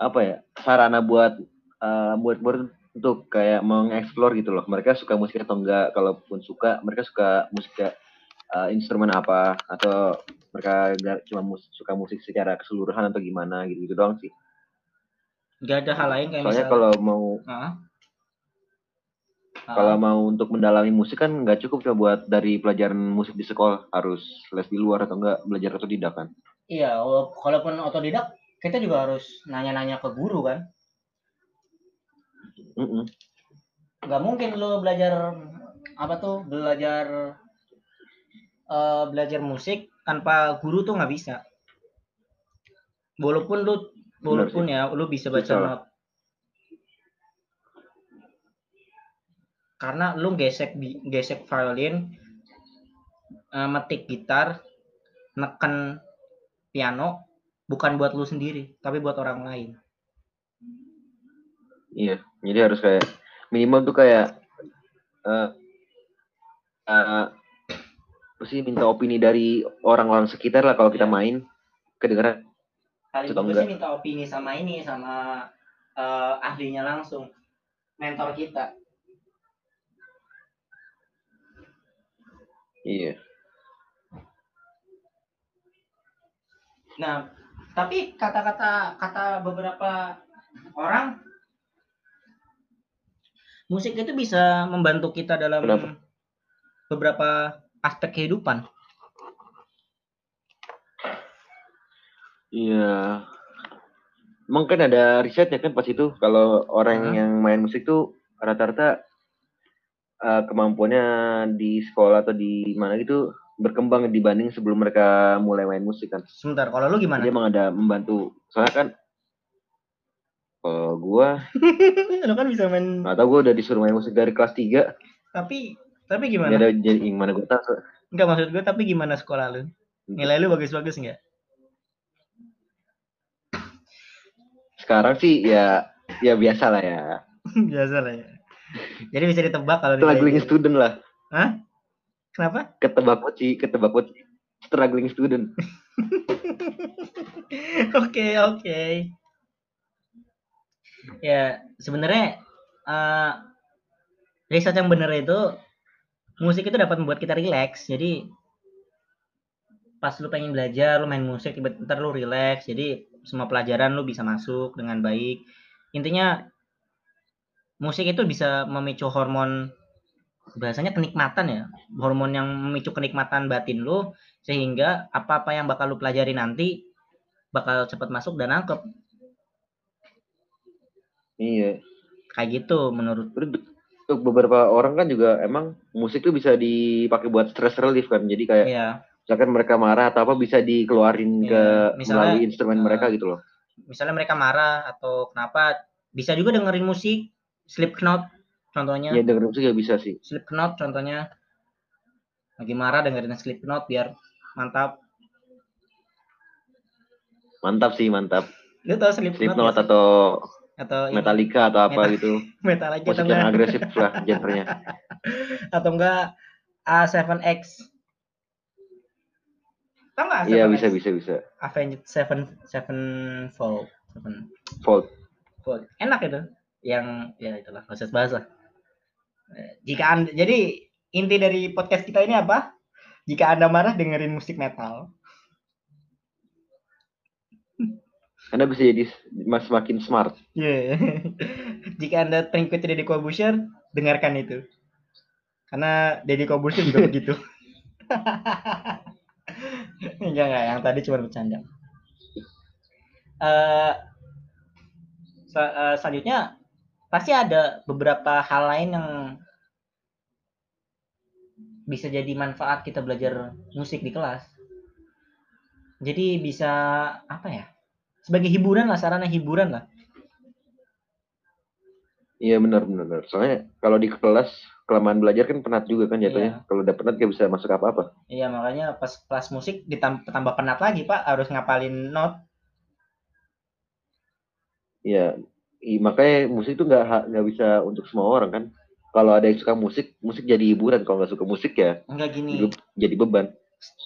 apa ya sarana buat eh, murid-murid untuk kayak mengeksplor gitu loh. Mereka suka musik atau enggak? Kalaupun suka, mereka suka musik eh, instrumen apa atau mereka gak cuma mus suka musik secara keseluruhan atau gimana gitu gitu doang sih Gak ada hal lain kayak soalnya misal kalau mau. Ah. kalau mau untuk mendalami musik kan nggak cukup cuma buat dari pelajaran musik di sekolah harus les di luar atau enggak belajar otodidak kan Iya, walaupun otodidak, kita juga harus nanya-nanya ke guru kan. Mm-mm. Nggak mungkin lu belajar apa tuh belajar eh, belajar musik tanpa guru tuh nggak bisa. Walaupun lu walaupun ya lu bisa baca not. Karena lu gesek gesek violin, eh, metik gitar, neken piano bukan buat lu sendiri, tapi buat orang lain. Iya, jadi harus kayak minimal tuh kayak eh eh, apa sih minta opini dari orang-orang sekitar lah kalau kita Iya. main kedengeran bagus enggak? sih minta opini sama ini sama eh, ahlinya langsung, mentor kita. iya Nah, tapi kata-kata kata beberapa orang musik itu bisa membantu kita dalam Kenapa? beberapa aspek kehidupan. iya emang kan ada risetnya kan pas itu kalau orang Hmm. yang main musik tuh rata-rata eh, kemampuannya di sekolah atau di mana gitu berkembang dibanding sebelum mereka mulai main musik kan Sebentar, kalau lu gimana? Jadi emang ada membantu. Soalnya kan kalau gua lu kan bisa main tahu gua udah disuruh main musik dari kelas 3. tapi tapi gimana? ada jadi yang mana gua tahu. Enggak maksud gue tapi gimana sekolah lu? Nilai lu bagus-bagus enggak? Sekarang sih ya ya biasa lah ya. Biasa lah ya. Jadi bisa ditebak kalau Struggling nilai- student lah. Hah? Kenapa? Ketebak poci, ketebak poci. Struggling student. Oke, oke. Ya, sebenarnya eh riset yang benar itu musik itu dapat membuat kita rileks. Jadi pas lu pengen belajar, lu main musik, tiba ntar lu rileks. Jadi semua pelajaran lu bisa masuk dengan baik. Intinya musik itu bisa memicu hormon bahasanya kenikmatan ya. Hormon yang memicu kenikmatan batin lu sehingga apa-apa yang bakal lu pelajari nanti bakal cepat masuk dan nangkep Iya. kayak gitu menurut untuk beberapa orang kan juga emang musik tuh bisa dipakai buat stress relief kan. Jadi kayak ya misalkan mereka marah atau apa bisa dikeluarin Iya. ke Misalnya, melalui instrumen eh, mereka gitu loh. misalnya mereka marah atau kenapa bisa juga dengerin musik Slipknot contohnya Iya dengerin musik ya bisa sih. Slipknot contohnya lagi marah dengerin Slipknot biar mantap Mantap sih, mantap. lu tau Slipknot Slipknot sih? Atau atau ini, Metallica atau apa Metal- gitu. Metallica Musik yang enggak agresif lah genrenya. atau enggak A7X tau nggak Iya A7X? bisa bisa bisa. Avenged Seven Seven Fold Seven Volt. Fold enak itu yang ya itulah nggak usah bahas lah Eh, jika anda jadi inti dari podcast kita ini apa jika anda marah dengerin musik metal Anda bisa jadi mas semakin smart. Iya. jika anda pengikut Deddy Corbuzier dengarkan itu karena Deddy Corbuzier juga begitu enggak enggak yang tadi cuma bercanda sa- eh, selanjutnya pasti ada beberapa hal lain yang bisa jadi manfaat kita belajar musik di kelas. Jadi bisa apa ya? Sebagai hiburan lah, sarana hiburan lah. Iya benar benar. benar. Soalnya kalau di kelas kelamaan belajar kan penat juga kan jatuhnya. Kalau udah penat gak bisa masuk apa-apa. Iya makanya pas kelas musik ditambah tambah penat lagi pak, harus ngapalin not. Iya. i- makanya musik tuh nggak nggak bisa untuk semua orang kan. Kalau ada yang suka musik, musik jadi hiburan. Kalau nggak suka musik ya Enggak gini. jadi beban.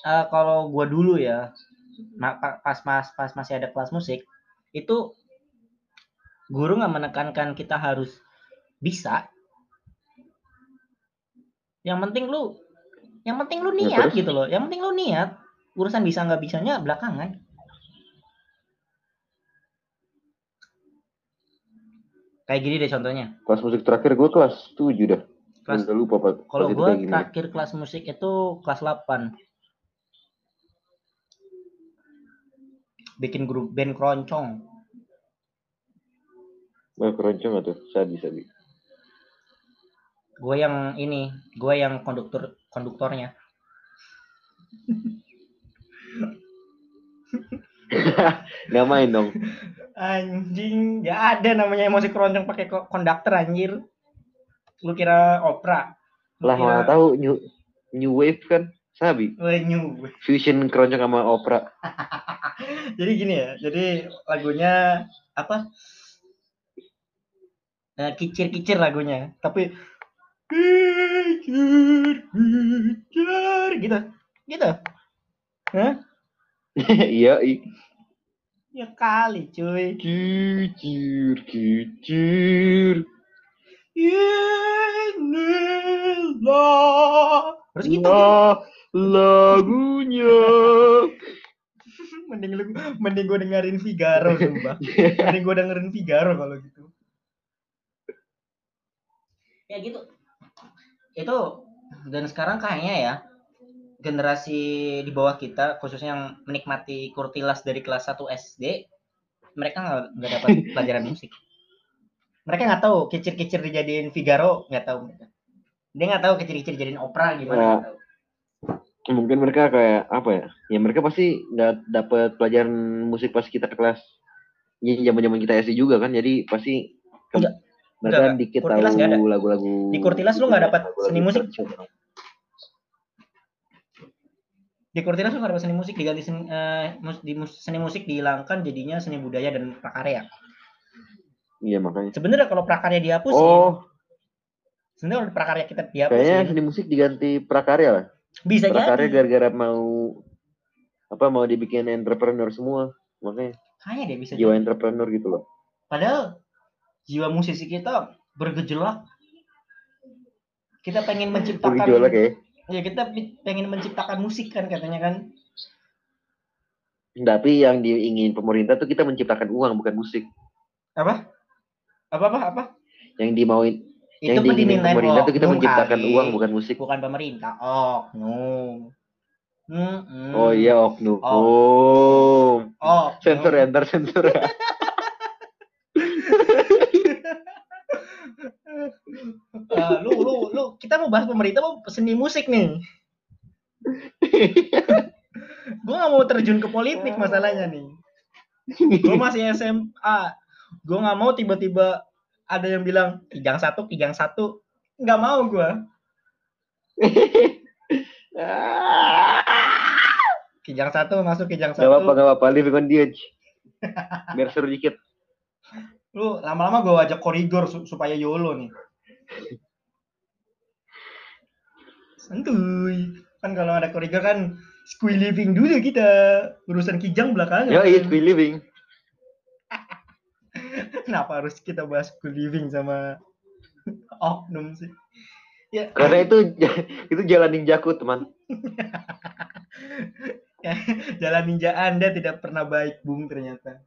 eh, kalau gua dulu ya pas mas pas masih ada kelas musik itu guru nggak menekankan kita harus bisa. Yang penting lu yang penting lu Ya, niat terus? gitu loh. Yang penting lu niat urusan bisa nggak bisanya belakangan. Kayak gini deh contohnya. Kelas musik terakhir gue kelas 7 dah. Kelas Udah lupa kalau Pas gue terakhir kelas musik itu kelas 8 bikin grup band keroncong Wah, keroncong gak tuh? Sabi, sabi. gue yang ini gue yang konduktor konduktornya Gak main dong. anjing ya ada namanya emosi keroncong pakai ko- konduktor anjir lu kira opera Lu Lah kira- mana tahu new new wave kan? Sabi. Wah, new. Fusion keroncong sama opera. jadi gini ya jadi lagunya apa Eh, kicir-kicir lagunya tapi kicir kicir gitu gitu Hah? Iya, i. ya kali cuy Kicir, kicir. inilah harus gitu lagunya. Mending lu mending gue dengerin Figaro sumpah. Mending gue dengerin Figaro kalau gitu. Ya gitu. Itu dan sekarang kayaknya ya generasi di bawah kita khususnya yang menikmati kurtilas dari kelas 1 SD mereka nggak nggak dapat pelajaran musik. Mereka nggak tahu kicir-kicir dijadiin Figaro nggak tahu mereka. Dia nggak tahu kicir-kicir dijadiin opera gimana Ya. tahu. Mungkin mereka kayak apa ya? Ya mereka pasti nggak dapat pelajaran musik pas kita kelas. Ya zaman-zaman kita SD juga kan. Jadi pasti ke- Enggak. mereka Enggak, dikit Kurtilas tahu lagu-lagu. Di Kurtilas lu nggak dapat seni musik? tradisional. di Kurtilas lu nggak dapat seni musik diganti seni, eh, mus- di mus- seni musik dihilangkan jadinya seni budaya dan prakarya Iya makanya. sebenarnya kalau prakarya dihapus Oh, sebenarnya kalau prakarya kita dihapus kayaknya seni musik diganti prakarya lah. Bisa Prakarya jadi gara-gara mau apa mau dibikin entrepreneur semua. Makanya kayaknya deh bisa jiwa jadi. entrepreneur gitu loh. padahal jiwa musisi kita bergejolak kita pengen menciptakan Bergejolak ya. ya kita pengen menciptakan musik kan katanya kan Tapi yang diingin pemerintah tuh kita menciptakan uang bukan musik. apa apa apa apa Yang dimauin itu yang diinginin dimintain pemerintah tuh kita oknum menciptakan kali. uang bukan musik. bukan pemerintah oh no Oh iya oknum. Oh. Oh. oh Sensor ya, ntar sensor ya. Eh, lu lu lu kita mau bahas pemerintah mau seni musik nih gue gak mau terjun ke politik masalahnya nih gue masih SMA gue nggak mau tiba-tiba ada yang bilang kijang satu kijang satu nggak mau gue kijang satu masuk kijang Gak apa-apa, satu gak apa-apa. Living on the edge. Biar seru dikit. lu lama-lama gue ajak koridor su- supaya yolo nih santuy kan kalau ada koridor kan squee living dulu kita urusan kijang belakangan Yo, it's be living. Kenapa harus kita bahas squee living sama oknum sih? Ya. Karena itu itu jalan ninjaku, teman. jalan ninja anda tidak pernah baik bung ternyata.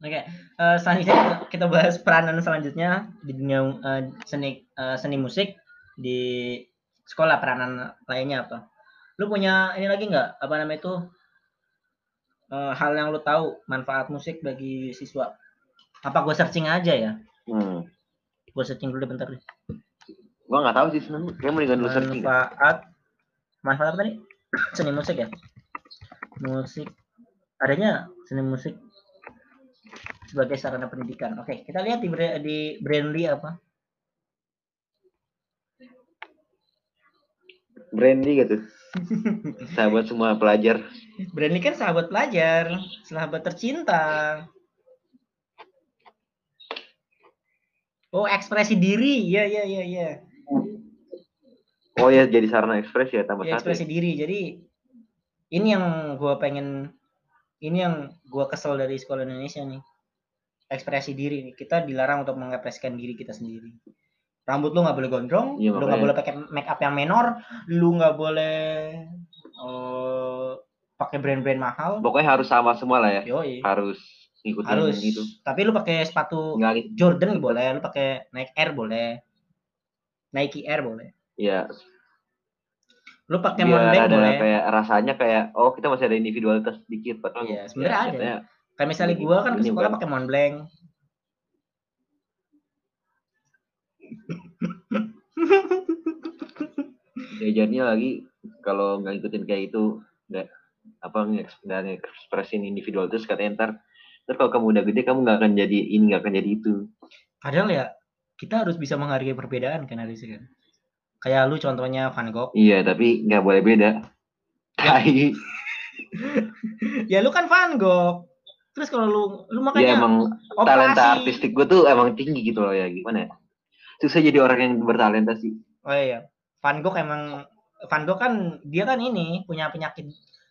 Oke, eh, selanjutnya kita bahas peranan selanjutnya di dunia eh, seni eh, seni musik di sekolah peranan lainnya apa? Lu punya ini lagi nggak? Apa namanya itu eh, hal yang lu tahu manfaat musik bagi siswa? Apa gue searching aja ya? hmm. Gue searching dulu deh bentar deh. Gua nggak tahu sih sebenarnya. Kayak mendingan lu searching. Manfaat manfaat apa tadi? Seni musik ya? Musik adanya seni musik sebagai sarana pendidikan. Oke, kita lihat di di Brandly apa? Brandy gitu. Sahabat semua pelajar. Brandly kan sahabat pelajar, sahabat tercinta. Oh, ekspresi diri. Iya, iya, iya, iya. Oh ya, jadi sarana ekspres ya tambah Ya, satu. ekspresi diri. Jadi ini yang gua pengen ini yang gua kesel dari sekolah Indonesia nih. Ekspresi diri nih. Kita dilarang untuk mengekspresikan diri kita sendiri. Rambut lu nggak boleh gondrong Iya, lu nggak boleh pakai make up yang menor lu nggak boleh eh, pakai brand-brand mahal. Pokoknya harus sama semua lah ya. yoi. Harus ngikutin harus. gitu. tapi lu pakai sepatu Nggak Jordan boleh lu pakai Nike Air boleh. Nike Air boleh. Ya lu pakai biar Mountain ada boleh. kayak rasanya kayak oh kita masih ada individualitas sedikit padahal Iya, sebenarnya ada. katanya, kayak misalnya gua kan ke sekolah pakai Montblanc diajarnya lagi kalau nggak ngikutin kayak itu nggak apa nggak ngekspresin individualitas katanya ntar ntar kalau kamu udah gede kamu nggak akan jadi ini nggak akan jadi itu padahal ya kita harus bisa menghargai perbedaan kan harusnya kan kayak lu contohnya Van Gogh iya tapi nggak boleh beda Ya. Tai. ya lu kan Van Gogh terus kalau lu lu ya makanya emang operasi. talenta artistik gue tuh emang tinggi gitu loh ya gimana ya susah jadi orang yang bertalenta sih. Oh iya. Van Gogh emang Van Gogh kan dia kan ini punya penyakit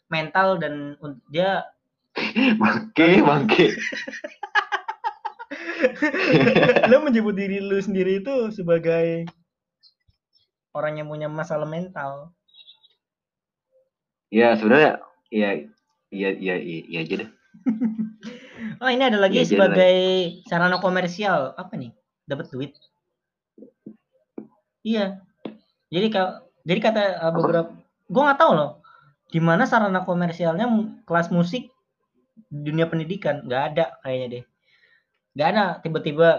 mental dan dia bangke bangke. Lu menyebut diri lu sendiri itu sebagai orang yang punya masalah mental. Ya sebenarnya ya iya iya iya iya aja deh. Oh ini ada lagi jadi sebagai sarana komersial. Apa nih? Dapat duit iya. Jadi kalau jadi kata uh, beberapa gua nggak tahu loh di mana sarana komersialnya kelas musik di dunia pendidikan? Nggak ada kayaknya deh. Nggak ada tiba-tiba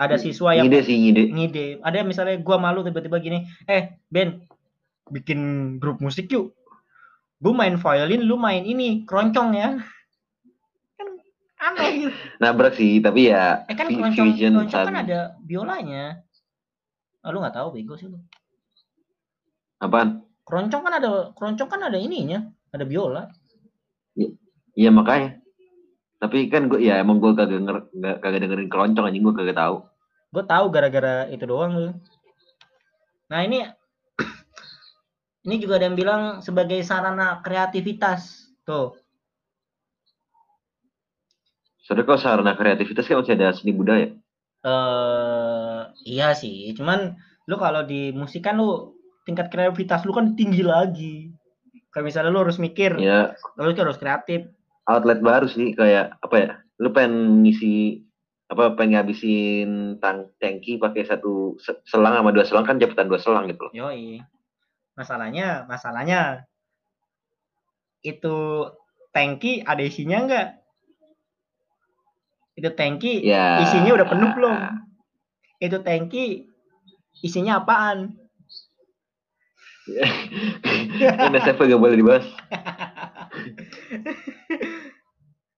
ada siswa yang ngide sih ngide. Ngide. Ada misalnya gua malu tiba-tiba gini eh Ben bikin grup musik yuk. Gue main violin lu main ini keroncong ya. Kan aneh gitu. Nabrak sih tapi ya eh kan keroncong keroncong kan. ada biolanya ah, lu nggak tahu bego sih lu apaan keroncong kan ada keroncong kan ada ininya ada biola Iya makanya. Tapi kan gue ya emang gue kagak denger, kagak dengerin keroncong anjing gue kagak tahu. gue tahu gara-gara itu doang lu nah ini ini juga ada yang bilang sebagai sarana kreativitas tuh Soalnya kalau sarana kreativitas kan masih ada seni budaya. eh iya sih, cuman lu kalau di musik kan lu tingkat kreativitas lu kan tinggi lagi. Kayak misalnya lu harus mikir, Ya lu harus kreatif. outlet baru sih kayak apa ya? Lu pengen ngisi apa pengen ngabisin tang tangki pakai satu se- selang sama dua selang kan cepetan dua selang gitu loh. Yoi. Masalahnya, masalahnya itu tangki ada isinya enggak? Itu tangki Ya. isinya udah penuh belum? Itu tangki isinya apaan? NSF gak boleh dibahas.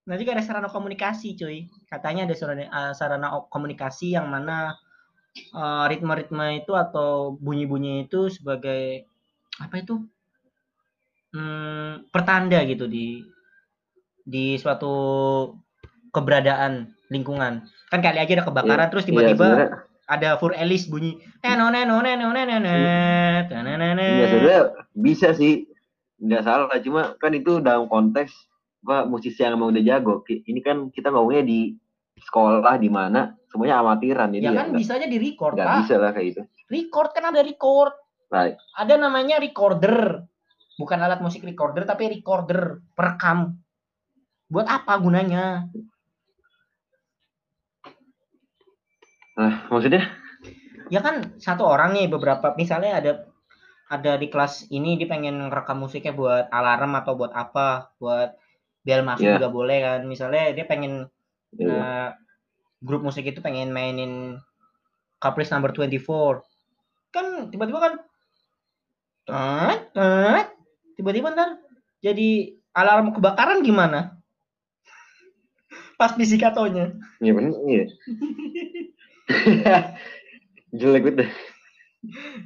Nah juga ada sarana komunikasi cuy. Katanya ada sarana, eh, sarana komunikasi yang mana eh, ritme-ritme itu atau bunyi-bunyi itu sebagai apa itu? Hmm, pertanda gitu di di suatu keberadaan lingkungan. Kan kali aja ada kebakaran terus Iya, tiba-tiba sebenarnya ada Fur Ellis bunyi neno neno neno neno iya, nenenet. sebenarnya bisa sih. Nggak salah, cuma kan itu dalam konteks apa musisi yang emang udah jago. Ini kan kita ngomongnya di sekolah di mana semuanya amatiran jadi Ya ya kan nggak- bisa aja di record, nggak bisa lah kayak gitu. Record kan ada record. Right. ada namanya recorder bukan alat musik recorder tapi recorder perekam buat apa gunanya Nah, maksudnya? Ya kan satu orang nih beberapa misalnya ada ada di kelas ini dia pengen ngerekam musiknya buat alarm atau buat apa buat biar masuk Iya. juga boleh kan. Misalnya dia pengen ya, eh, grup musik itu pengen mainin Caprice number 24 kan tiba-tiba kan tiba-tiba ntar jadi alarm kebakaran gimana? Pas pisikatonya iya bener iya. Jelek banget.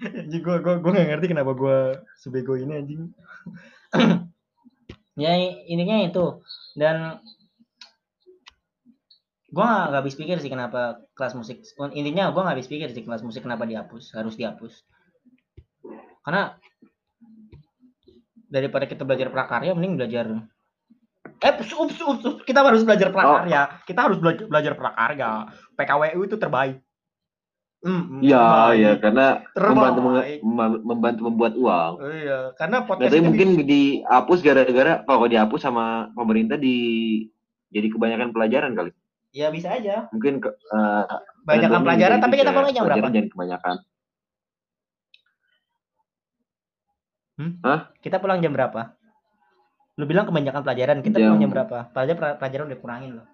Anjing gua gua gua gak ngerti kenapa gua sebego ini anjing. ya ininya itu dan gua nggak nggak habis pikir sih kenapa kelas musik intinya gua nggak habis pikir sih kelas musik kenapa dihapus harus dihapus karena daripada kita belajar prakarya mending belajar eh ups, ups, ups, kita harus belajar prakarya kita harus belajar, belajar prakarya PKWU itu terbaik Hmm, Iya, iya karena membantu Terbaik. mem- membantu membuat uang. Iya, karena podcast itu mungkin dihapus gara-gara kalau dihapus sama pemerintah di jadi kebanyakan pelajaran kali. ya bisa aja. Mungkin ke, eh, Banyakan random pelajaran, jadi tapi kita jam berapa? Jangan kebanyakan. Kita pulang jam berapa? Lu bilang kebanyakan pelajaran, kita Jam- jam berapa? Pelajaran pelajaran udah kurangin loh.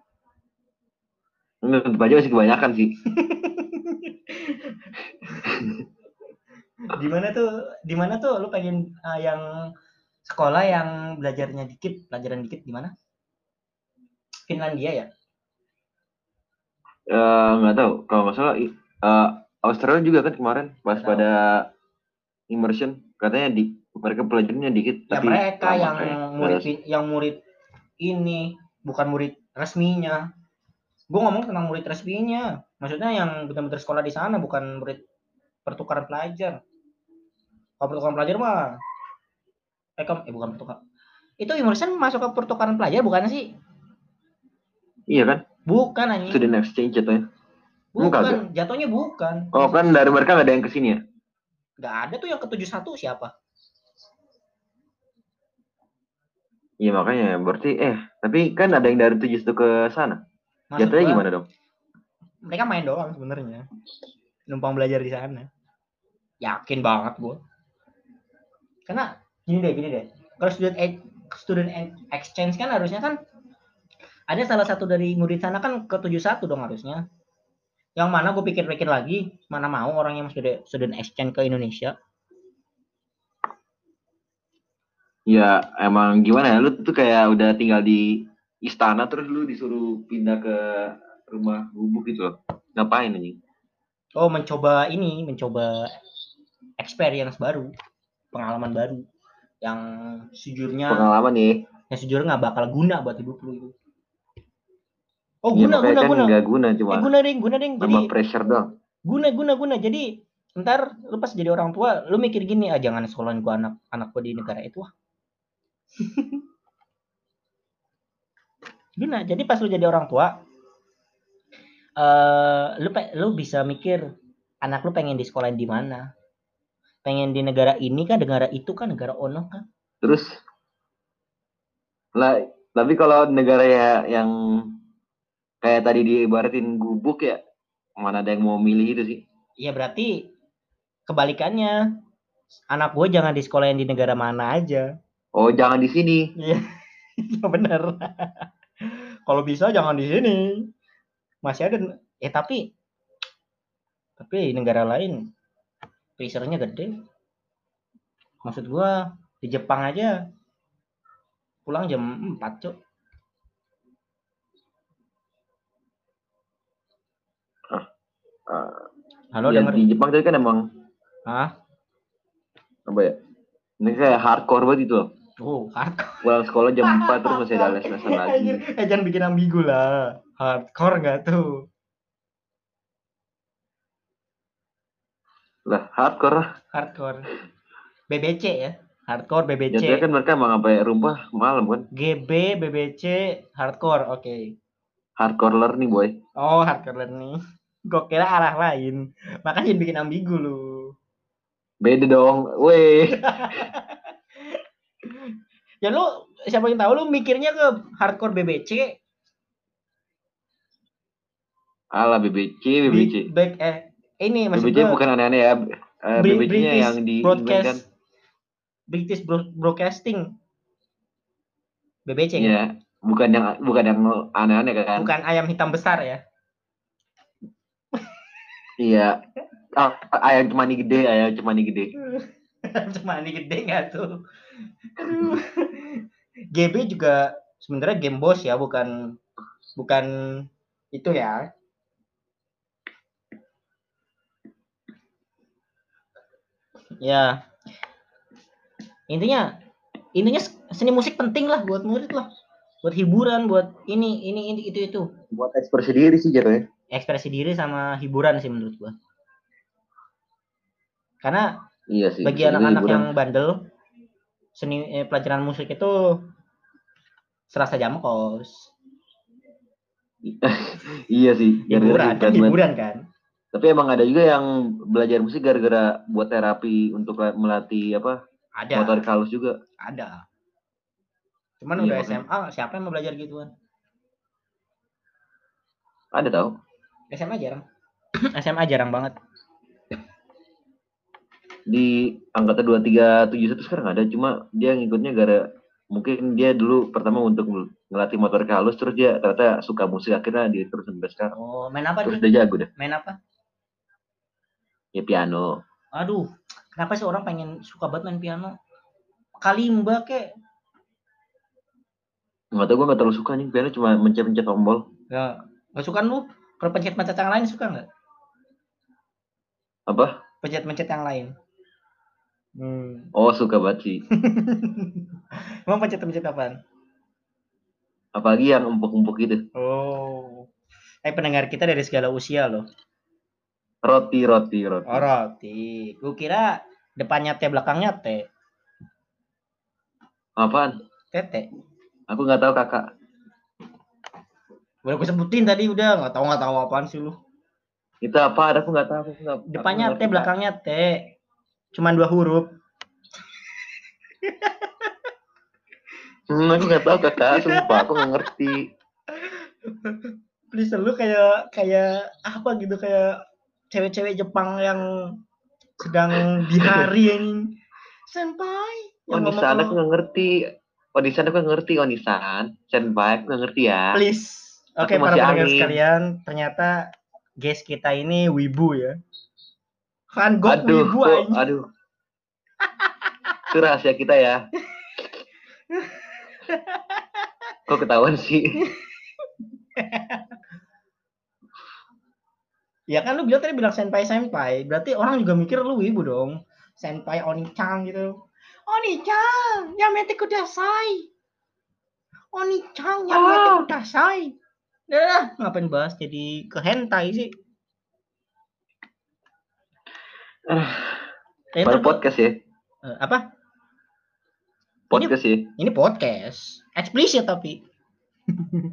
Tetap aja masih kebanyakan sih. di mana tuh di mana tuh lu pengen uh, yang sekolah yang belajarnya dikit pelajaran dikit di mana Finlandia ya Eh, nggak tahu kalau nggak salah i- eh, Australia juga kan kemarin pas tahu. pada immersion katanya di mereka pelajarannya dikit ya tapi mereka yang kayak. murid yang murid ini bukan murid resminya. Gue ngomong tentang murid resminya. Maksudnya yang benar-benar sekolah di sana bukan murid pertukaran pelajar. Kalau pertukaran pelajar mah eh, kam- eh bukan pertukaran. Itu immersion masuk ke pertukaran pelajar bukan sih? Iya kan? Bukan anjing. Student exchange jatuhnya. Enggak, bukan jatuhnya bukan. Oh kan dari mereka nggak ada yang ke sini ya? Nggak ada tuh yang ke 71 siapa iya makanya. Berarti eh tapi kan ada yang dari tujuh itu ke sana. Maksud jatuhnya gua, gimana dong? mereka main doang sebenarnya. Numpang belajar di sana. Yakin banget gua. Karena gini deh gini deh. Kalau student student ex- exchange kan harusnya kan ada salah satu dari murid sana kan ke 71 dong harusnya. Yang mana gue pikir-pikir lagi mana mau orang yang student student exchange ke Indonesia ya emang gimana ya lu tuh kayak udah tinggal di istana terus lu disuruh pindah ke rumah gubuk gitu loh ngapain anjing oh mencoba ini mencoba experience baru pengalaman baru yang sejujurnya pengalaman nih yang sejujurnya nggak bakal guna buat hidup lu itu. Oh ya, guna makanya guna kan guna. nggak guna cuma Eh, guna ding guna ding. Jadi pressure doang guna guna guna. Jadi ntar lu pas jadi orang tua lu mikir gini ah jangan sekolahin gua anak anak gua di negara itu ah. Guna. Jadi pas lu jadi orang tua eh lu lu bisa mikir anak lu pengen di sekolahin di mana. Pengen di negara ini kan negara itu kan negara ono kan. terus lah tapi kalau negara ya yang kayak tadi diibaratin gubuk ya mana ada yang mau milih itu sih Iya berarti kebalikannya. Anak gue jangan di sekolahin di negara mana aja. Oh jangan di sini Iya, iya bener. Kalau bisa jangan di sini. Masih ada, eh tapi, tapi negara lain pressure-nya gede. Maksud gua di Jepang aja pulang jam 4 cok. Ah, Halo ya, denger? di Jepang tadi kan emang Hah? apa ya ini kayak hardcore banget itu loh Oh, hardcore. pulang sekolah jam 4 terus masih ada les-lesan lagi Anjir, Eh jangan bikin ambigu lah. Hardcore nggak tuh? lah hardcore lah Hardcore. BBC ya. Hardcore BBC. jatuhnya kan mereka emang sampai rumah malam kan GB, BBC, hardcore, oke. hardcore learning boy Oh, hardcore learning. Gue kira arah lain. Makanya bikin ambigu lu. beda dong weh Ya lu, siapa yang tahu lu mikirnya ke hardcore BBC, ala BBC BBC Big- back eh ini maksud BBC gua bukan aneh-aneh ya Eh, Bri- BBC-nya yang di broadcast kan British Bro- Broadcasting. BBC kan? Iya, bukan yang bukan yang aneh-aneh kan? Bukan ayam hitam besar ya. Iya. Ah, ayam cemani gede, ayam cemani gede. Cuma ini gede nggak tuh? Aduh. GB juga sebenarnya game boss ya, bukan bukan itu ya. Ya. Intinya intinya seni musik penting lah buat murid lah. Buat hiburan, buat ini ini ini itu itu. Buat ekspresi diri sih jatuhnya. Ekspresi diri sama hiburan sih menurut gua. Karena Iya sih. bagi anak-anak yang bandel seni eh, pelajaran musik itu serasa jam kos Iya sih. hiburan kan hiburan kan Tapi emang ada juga yang belajar musik gara-gara buat terapi untuk melatih apa Ada. motorik halus juga. Ada. Cuman Iya, udah makanya. SMA, siapa yang mau belajar gituan? Ada tau? SMA jarang. SMA jarang banget. Di angkatan dua tiga tujuh satu sekarang ada, cuma dia ngikutnya gara mungkin dia dulu pertama untuk ngelatih motorik halus terus dia ternyata suka musik akhirnya dia terus sampai sekarang Oh, main apa terus dia? dia jago deh Main apa? ya piano Aduh, kenapa sih orang pengen suka banget main piano? Kalimba kek. nggak tau gue nggak terlalu suka nih piano cuma mencet-mencet tombol Ya, gak suka lu? Kalau pencet-pencet yang lain suka nggak? apa Pencet-pencet yang lain. Hmm. oh suka banget sih Emang pencet-pencet apaan? apalagi yang empuk-empuk gitu Oh. Eh pendengar kita dari segala usia loh. roti roti roti Oh, roti. Gue kira depannya T, belakangnya T. apaan Tete. aku nggak tahu kakak Udah gue sebutin tadi udah nggak tahu nggak tahu apaan sih lu. itu apa aku nggak tahu aku aku Depannya nggak T, ngerti, Kak. belakangnya T. Cuman dua huruf. hmm, aku nggak tahu kakak sumpah aku nggak ngerti Please lu kayak kayak apa gitu kayak cewek-cewek Jepang yang sedang di hari ini. Senpai. Yang Onisan aku nggak ngerti Onisan aku nggak ngerti Onisan senpai aku nggak ngerti ya Please. Oke, Aku para pendengar sekalian, ternyata guys kita ini wibu ya. Kan gue aduh anjing. aduh itu rahasia kita ya kok ketahuan sih Ya kan lu bilang tadi bilang senpai senpai, berarti orang juga mikir lu wibu dong. Senpai Oni-chan gitu. Oni-chan, yamete kudasai. Oni-chan, yamete Ah. kudasai. Dah, ngapain bahas jadi ke hentai sih? Ah, Ya, baru ntar- podcast ya. Eh, apa? podcast ya. Ini podcast, eksplisit tapi.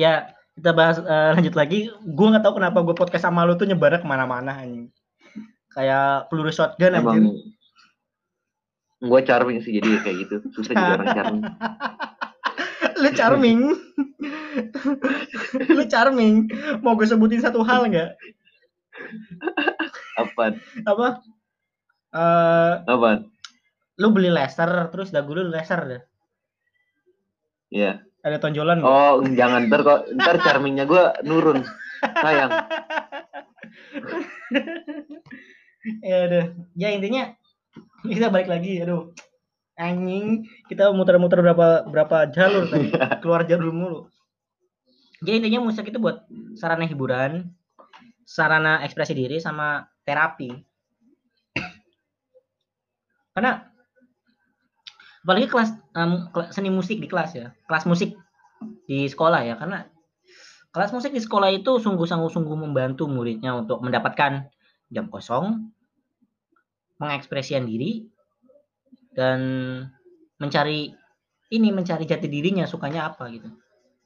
ya, kita bahas eh, lanjut lagi. Gue nggak tahu kenapa gue podcast sama lu tuh nyebarnya ke mana-mana anjing. Kayak peluru shotgun emang gue charming sih jadi kayak gitu. Susah jadi orang charming. Lu charming. Lu charming. Mau gue sebutin satu hal nggak apa apa? Eh apa lu beli laser terus dagu lu laser deh. Ya ada tonjolan oh jangan ntar kok ntar charmingnya gue nurun. Sayang. Ya udah. Ya intinya kita balik lagi. Aduh. Anjing. Kita muter-muter berapa berapa jalur tadi? Keluar jalur mulu. Jadi intinya musik itu buat sarana hiburan sarana ekspresi diri sama terapi. Karena apalagi kelas kela- seni musik di kelas ya kelas musik di sekolah ya karena kelas musik di sekolah itu sungguh-sungguh membantu muridnya untuk mendapatkan jam kosong mengekspresikan diri dan mencari ini mencari jati dirinya sukanya apa gitu.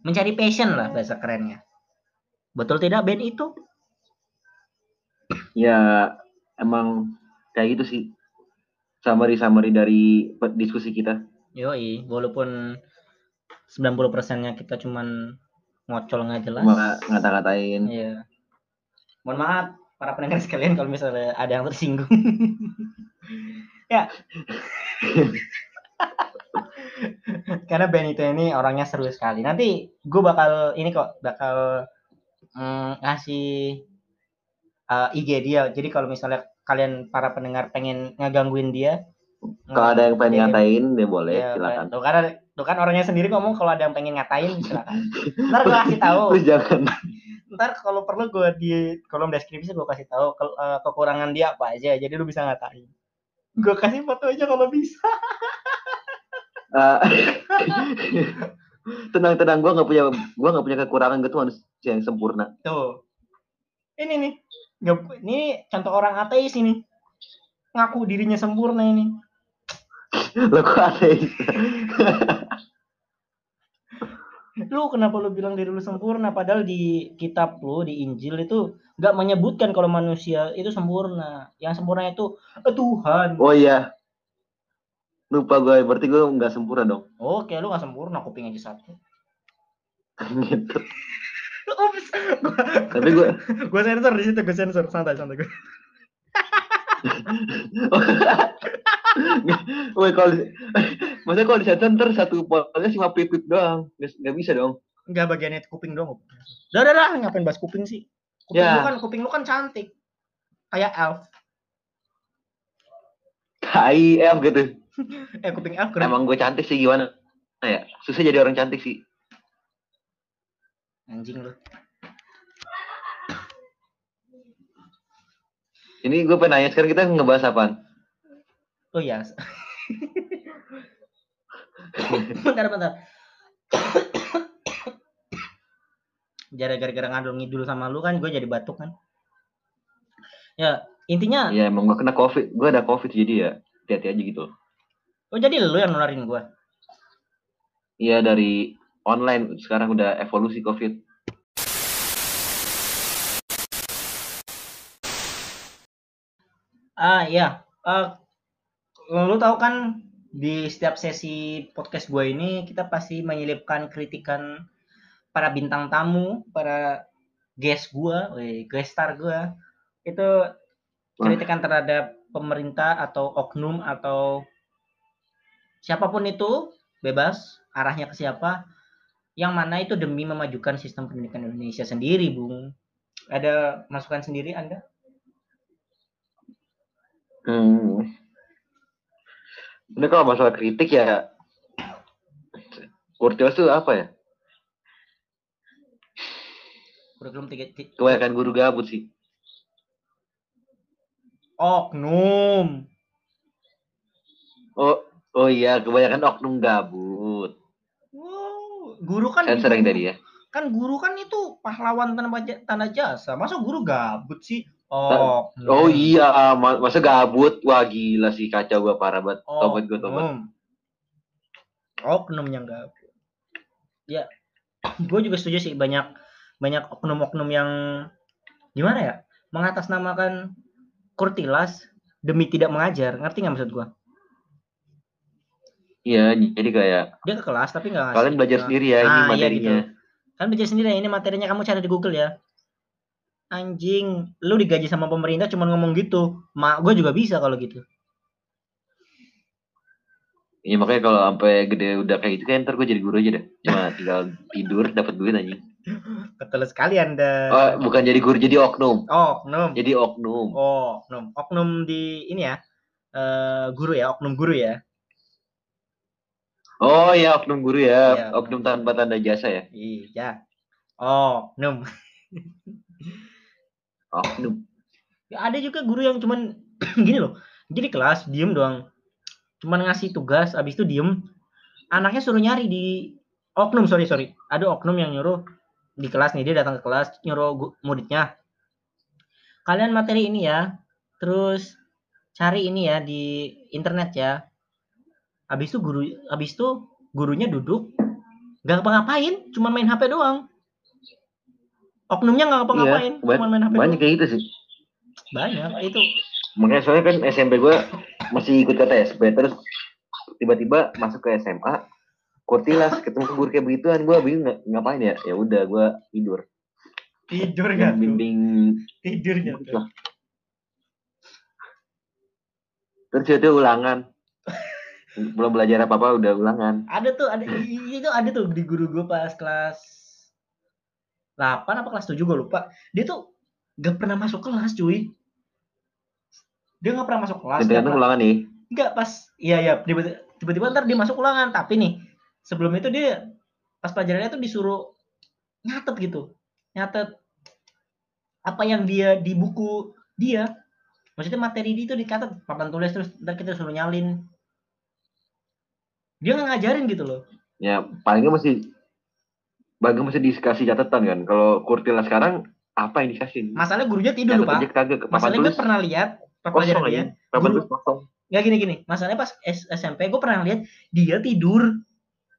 Mencari passion lah bahasa kerennya. Betul tidak band itu ya emang kayak gitu sih. Summary summary dari diskusi kita. Yoi walaupun 90 persennya kita cuman ngocol nggak jelas. Ngata-ngatain. Iya. Mohon maaf para pendengar sekalian kalau misalnya ada yang tersinggung. Ya. Karena Benito ini orangnya seru sekali. Nanti gue bakal ini kok bakal mm, ngasih uh, IG dia. Jadi kalau misalnya kalian para pendengar pengen ngegangguin dia kalau ada yang pengen DM. ngatain dia boleh Iya, silakan. Tuh karena tuh kan orangnya sendiri ngomong kalau ada yang pengen ngatain silakan. Ntar gue kasih tahu. Jangan. Ntar kalau perlu gue di kolom deskripsi gue kasih tahu ke- eh, kekurangan dia apa aja jadi lu bisa ngatain. Gue kasih foto aja kalau bisa. Eh, tenang tenang gue nggak punya gue nggak punya kekurangan gitu manusia yang sempurna. Tuh. Ini nih ini contoh orang ateis ini. Ngaku dirinya sempurna ini. Lo kok ateis? Lu kenapa lu bilang diri lu sempurna? Padahal di kitab lu di Injil itu nggak menyebutkan kalau manusia itu sempurna. Yang sempurna itu eh, Tuhan. Oh iya. Lupa gue, berarti gue nggak sempurna dong. oke lu nggak sempurna kuping aja satu. Gitu. Ups, gua, Tapi gue, gua sensor di situ gua sensor santai santai gua. Woi kalau, maksudnya kalau di sensor ntar satu podcast cuma pipit doang, nggak bisa dong. nggak bagiannya itu kuping dong dah dah dah ngapain bahas kuping sih kuping Ya. lu kan kuping lu kan cantik kayak elf KIF gitu. eh kuping elf keren Emang gue cantik sih gimana? Nah, ya, susah jadi orang cantik sih. Anjing lu. Ini gue pengen nanya sekarang kita ngebahas apaan? oh ya bentar bentar. Gara- gara-gara ngadul ngidul sama lu kan gue jadi batuk kan. Ya intinya Ya emang gue kena covid, gue ada covid jadi ya hati-hati aja gitu. oh jadi lu yang nularin gue Iya dari online sekarang udah evolusi covid. Ah iya, Eh, lu tahu kan di setiap sesi podcast gue ini kita pasti menyelipkan kritikan para bintang tamu, para guest gue, guest star gue. Itu kritikan terhadap pemerintah atau oknum atau siapa pun itu bebas arahnya ke siapa. Yang mana itu demi memajukan sistem pendidikan Indonesia sendiri, Bung. Ada masukan sendiri Anda? Hmm. Ini kalau masalah kritik ya, Kurtios tuh apa ya? Kurikulum tiga, ti- Kebanyakan guru gabut sih. oknum. Oh, oh iya, kebanyakan oknum gabut. Guru kan Kan sering tadi ya. kan guru kan itu pahlawan tanda jasa. Masa guru gabut sih? Oh, Oh iya, ma- masa gabut? Wah gila sih, kacau gua parah banget. Tobat gua tobat. Oknum. Oknum yang gabut. Ya, gue juga setuju sih banyak banyak oknum-oknum yang gimana ya mengatasnamakan kurtilas demi tidak mengajar. Ngerti nggak maksud gue? Iya, jadi kayak Dia ke kelas tapi nggak ngasih. kalian belajar sendiri ya ini Ah, iya materinya. kan belajar sendiri ya, ini materinya kamu cari di Google ya anjing lu digaji sama pemerintah cuma ngomong gitu mak gue juga bisa kalau gitu Iya makanya kalau sampai gede udah kayak gitu kan ntar gue jadi guru aja deh. Cuma tinggal tidur dapat duit anjing. betul sekali anda Oh, bukan jadi guru, jadi oknum. oknum Jadi oknum. oh oknum oknum di ini ya eh guru ya oknum guru ya Oh iya, oknum guru ya. Iya, oknum tanpa tanda jasa ya. iya. Oknum. Oknum. Ya, ada juga guru yang cuman gini loh. Jadi kelas diem doang. Cuman ngasih tugas abis itu diem. Anaknya suruh nyari di oknum sorry sorry. Ada oknum yang nyuruh di kelas nih dia datang ke kelas nyuruh muridnya kalian materi ini ya terus cari ini ya di internet ya abis itu guru abis itu gurunya duduk nggak ngapa-ngapain cuman main HP doang. Oknumnya nggak ngapa-ngapain Iya, cuman main HP Banyak doang. kayak gitu sih. banyak itu. Makanya soalnya kan SMP gue masih ikut KTSP terus tiba-tiba masuk ke SMA Kurtilas ketemu guru kayak begituan gue bingung ngapain ya? Ya udah gue tidur. Tidur tuh? Bimbing. Tidur nggak tuh? terus itu ulangan belum belajar apa apa udah ulangan. Ada tuh ada itu ada tuh di guru gue pas kelas 8 apa kelas 7 gue lupa. Dia tuh gak pernah masuk kelas cuy. Dia gak pernah masuk kelas. Pernah- ulangan nih. Nggak pas iya iya tiba- tiba-tiba ntar dia masuk ulangan. Tapi nih sebelum itu dia pas pelajarannya tuh disuruh nyatet gitu. Nyatet apa yang dia di buku dia. Maksudnya materi dia itu dicatat papan tulis terus ntar kita suruh nyalin dia nggak ngajarin gitu loh. Ya palingnya masih bagaimana masih dikasih catatan kan. Kalau Kurtila sekarang apa yang dikasih? Masalahnya gurunya tidur lupa pak. masalahnya gue pernah lihat pelajaran dia kosong. Nggak gini gini. Masalahnya pas SMP gue pernah lihat dia tidur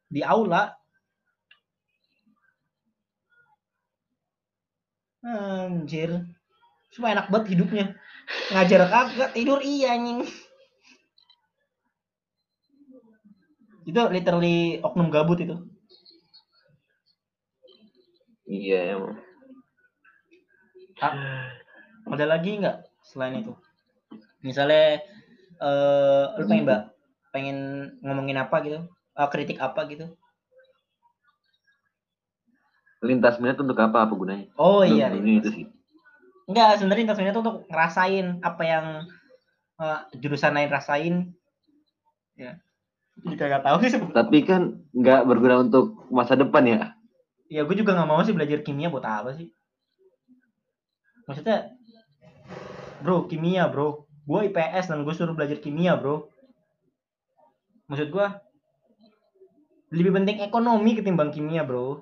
di aula. Anjir. Cuma enak banget hidupnya. Ngajar kagak tidur iya anjing. Itu literally oknum gabut itu. Iya emang. Ah, ada lagi nggak selain itu? Misalnya eh lu pengen mbak pengen ngomongin apa gitu? Eh, kritik apa gitu? Lintas minat untuk apa? Apa gunanya? Oh iya. Ini itu sih. Enggak, sebenarnya lintas minat untuk ngerasain apa yang eh, jurusan lain rasain. Ya. Juga nggak tahu sih sebenarnya. Tapi kan nggak berguna untuk masa depan ya. Ya gue juga nggak mau sih belajar kimia buat apa sih? Maksudnya, bro, kimia bro. Gue IPS dan gue suruh belajar kimia bro. Maksud gue, lebih penting ekonomi ketimbang kimia bro.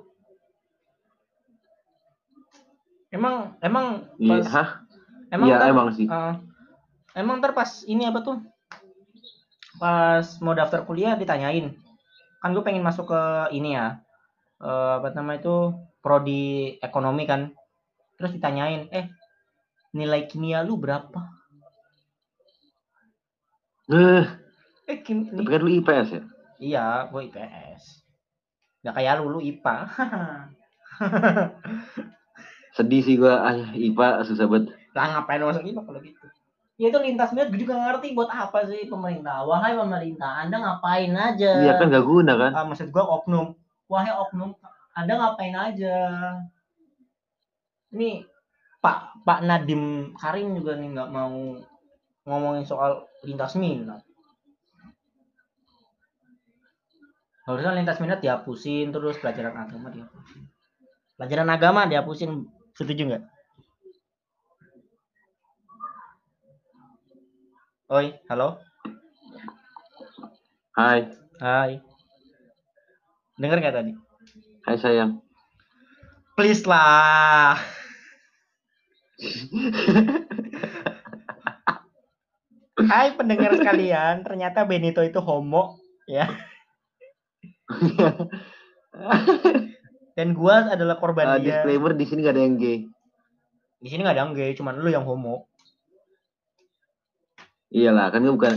Emang, emang Iya, pas, hah? emang ntar- emang sih. eh, emang ntar pas ini apa tuh? Pas mau daftar kuliah ditanyain. Kan gue pengen masuk ke ini ya. eh, apa namanya itu prodi ekonomi kan. Terus ditanyain, "Eh, nilai kimia lu berapa?" Eh, Eh, kim tapi kan lu IPS ya. Iya, gue IPS. Gak kayak lu, lu IPA. Sedih sih gua, ah, IPA susah banget. lah ngapain masuk IPA kalau gitu? Ya itu lintas minat gue juga gak ngerti buat apa sih pemerintah. Wahai pemerintah, Anda ngapain aja? Iya kan nggak guna kan? Ah, maksud gua oknum. Wahai oknum, Anda ngapain aja? Ini Pak Pak Nadim Karim juga nih nggak mau ngomongin soal lintas minat. Harusnya lintas minat dihapusin terus pelajaran agama dihapusin. Pelajaran agama dihapusin. Setuju nggak? Oi, halo. Hai, Hai. Dengar nggak tadi? hai sayang. Please lah. Hai pendengar sekalian, ternyata Benito itu homo ya. Dan gua adalah korban Ah, dia. disclaimer di sini nggak ada yang gay. Di sini nggak ada yang gay, cuman lu yang homo. Iyalah, kan gue bukan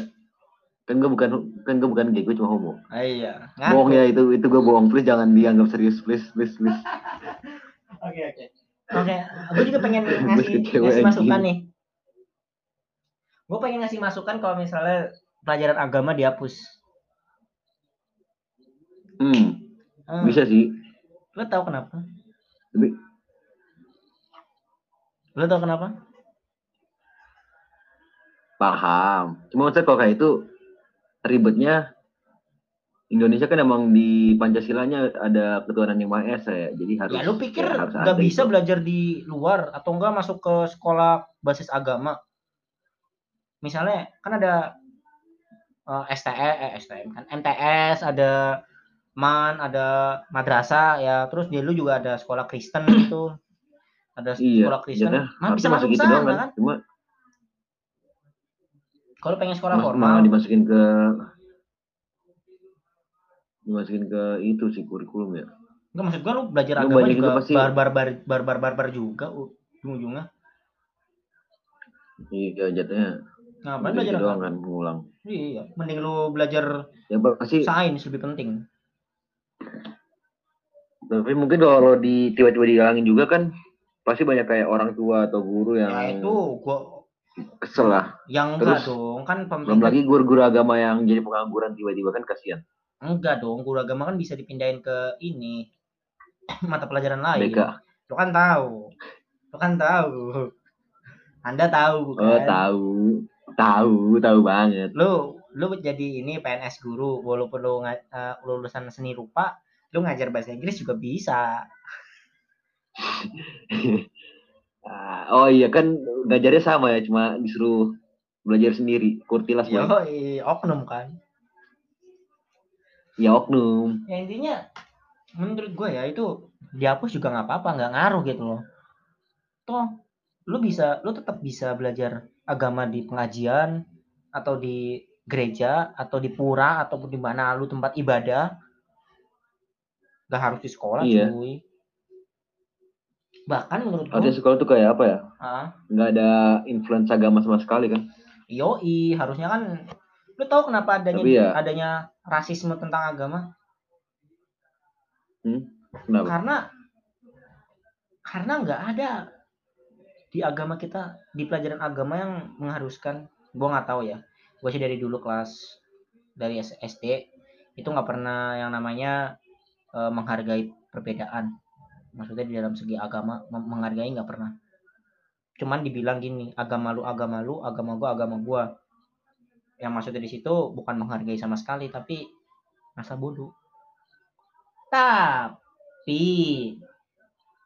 kan gue bukan kan gue bukan gay, gue cuma homo. Ah, iya. Bohong ya itu itu gue bohong. Please jangan dianggap serius, please please please. Oke oke. Oke, gue juga pengen ngasih, ngasih masukan nih. Gue pengen ngasih masukan kalau misalnya pelajaran agama dihapus. Hmm, Hmm, bisa sih. Lo tau kenapa? Tapi Lo tau kenapa? Paham. Cuma maksudnya kalau kayak itu ribetnya Indonesia kan emang di Pancasilanya ada ketuhanan yang Maha Esa ya. Jadi harus Ya lu pikir ya, nggak bisa itu. belajar di luar atau enggak masuk ke sekolah basis agama? Misalnya kan ada eh, STE, eh, STM kan, MTS, ada MAN, ada madrasah ya, terus di lu juga ada sekolah Kristen gitu. Ada Iya, sekolah Kristen. jadinya Nah, bisa masuk masuk itu sana doang kan. kan? Cuma Kalau pengen sekolah mas, formal, malah dimasukin ke dimasukin ke itu sih kurikulum ya. enggak maksud gua lu belajar Lu agama juga juga pasti- barbar bar barbar barbar juga ujung-ujungnya. Iya jatuhnya Ngapain gitu belajar doang agama? kan ngulang. Iya, mending lu belajar Ya pasti sains lebih penting. tapi mungkin kalau di tiba-tiba digalangin juga kan pasti banyak kayak orang tua atau guru yang Ya itu gua kesel lah. yang enggak Terus, dong, kan Belum pemerintah lagi guru-guru agama yang jadi pengangguran tiba-tiba kan kasihan. enggak dong, guru agama kan bisa dipindahin ke ini mata pelajaran lain. BK. Lo kan tahu. Lo kan tahu. Anda tahu Oh kan? tahu, tahu, tahu banget. Lu lu jadi ini PNS guru walaupun lu eh, lulusan seni rupa, lu ngajar bahasa Inggris juga bisa. Ah, oh iya kan ngajarnya sama ya, cuma disuruh belajar sendiri. Kurtilas Yo, boy. oknum kan. Ya oknum. Ya intinya menurut gue ya itu dihapus juga nggak apa-apa, nggak ngaruh gitu loh. Toh lu bisa, lu tetap bisa belajar agama di pengajian atau di gereja atau di pura ataupun di mana lu tempat ibadah. Gak harus di sekolah Iya. cuy. Bahkan menurut Ada sekolah tuh kayak apa ya? ah, Nggak ada influence agama sama sekali kan? yoi harusnya kan lu tahu kenapa adanya Tapi ya- adanya rasisme tentang agama Kenapa? karena karena nggak ada di agama kita di pelajaran agama yang mengharuskan gue nggak tahu ya gue sih dari dulu kelas dari SD itu nggak pernah yang namanya eh, menghargai perbedaan maksudnya di dalam segi agama menghargai nggak pernah. Cuman dibilang gini agama lu agama lu agama gua agama gua. Yang maksudnya di situ bukan menghargai sama sekali tapi masa bodoh. Tapi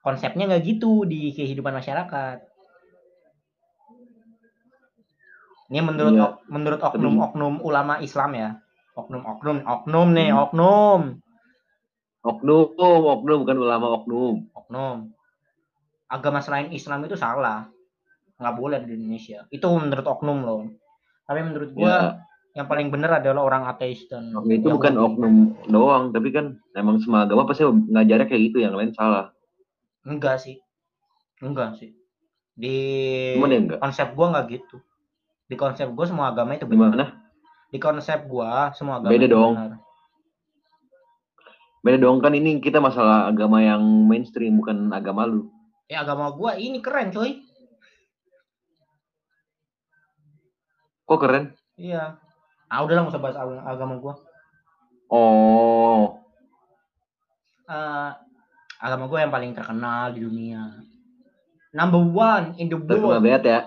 konsepnya nggak gitu di kehidupan masyarakat. Ini menurut Iya. ok- menurut oknum-oknum ulama Islam ya. Oknum-oknum oknum nih oknum Oknum, oknum bukan ulama oknum. oknum agama selain Islam itu salah nggak boleh di Indonesia itu menurut oknum loh tapi menurut gua Ya, yang paling benar adalah orang ateis dan oknum itu bukan oknum doang, tapi kan emang semua agama pasti ngajarnya kayak gitu, yang lain salah. enggak sih enggak sih di ya enggak? konsep gua nggak gitu di konsep gua semua agama itu benar Gimana? di konsep gua semua agama Beda itu dong. benar. Beda dong kan ini kita masalah agama yang mainstream bukan agama lu. ya agama gua ini keren coy Kok keren? iya ah udahlah nggak usah bahas ag- agama gua Oh, Eh, agama gue yang paling terkenal di dunia number one in the terkenal world banget ya.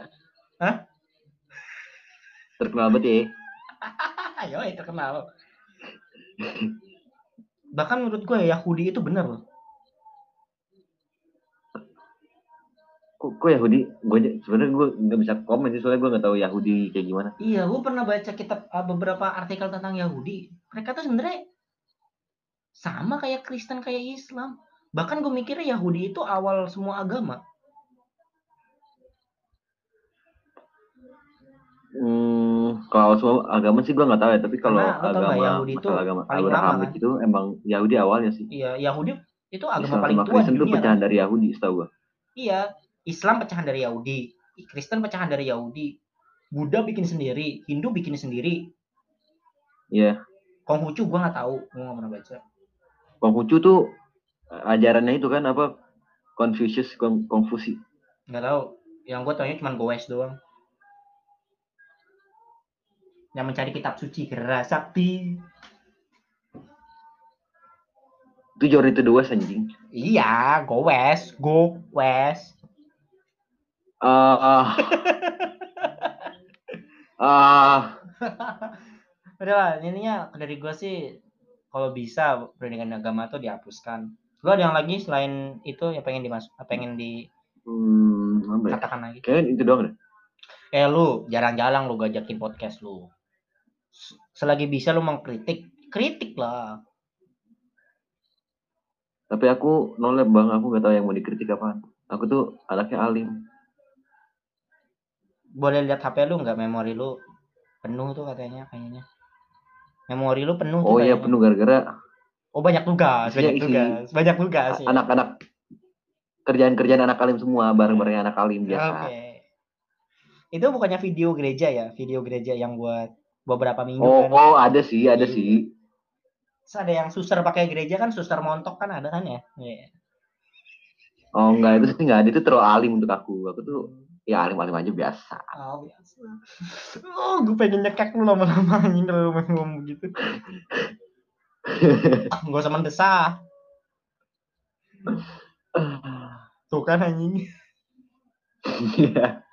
Hah? Terkenal banget ya. ayo eh, terkenal bahkan menurut gue Yahudi itu bener loh Kok, kok Yahudi? Gue sebenarnya gue nggak bisa komen sih soalnya gue nggak tahu Yahudi kayak gimana. iya gue pernah baca kitab uh, beberapa artikel tentang Yahudi mereka tuh sebenarnya sama kayak Kristen kayak Islam bahkan gue mikirnya Yahudi itu awal semua agama Hmm, kalau semua agama sih gue nggak tahu ya, tapi kalau Karena agama Yahudi itu agama Abrahamik lama, itu emang Yahudi awalnya sih. iya Yahudi itu agama Islam paling tua Kristen di itu dunia pecahan kan? dari Yahudi, setahu gue. iya Islam pecahan dari Yahudi Kristen pecahan dari Yahudi Buddha bikin sendiri Hindu bikin sendiri Iya. Konghucu gue nggak tahu gue nggak pernah baca Konghucu tuh ajarannya itu kan apa? Confucius, Kong, Konfusi. nggak tahu yang gue taunya cuma goes doang yang mencari kitab suci kera sakti Itu Jordi itu dua anjing. iya goes go wes Ah. Ah. udah lah ininya dari gue sih kalau bisa pendidikan agama tuh dihapuskan lo ada yang lagi selain itu yang pengen dimas pengen Hmm, apa ya? dikatakan lagi Kayaknya itu doang deh. eh lu jarang-jarang lu gajakin podcast lu selagi bisa lu mengkritik kritik lah Tapi aku nolep bang, aku nggak tahu yang mau dikritik apaan. Aku tuh anaknya alim. boleh lihat HP lu nggak memori lu penuh tuh katanya kayaknya memori lu penuh Oh iya penuh gara-gara oh banyak tugas Isinya banyak isi. tugas banyak tugas ya. anak-anak kerjaan-kerjaan anak alim semua, bareng-bareng anak alim Oke. biasa. Itu bukannya video gereja ya? Video gereja yang buat beberapa minggu Oh, kan. oh, ada sih, ada Iya. sih. Terus ada yang suster pakai gereja kan, suster montok kan ada kan ya? Iya. Oh enggak, itu sih enggak ada, itu terlalu alim untuk aku. Aku tuh ya alim-alim aja biasa. Oh, biasa. Oh, gue pengen nyekek lu lama-lama anjing kalau lu ngomong gitu. Gak usah mendesah. Tuh kan anjing. Iya.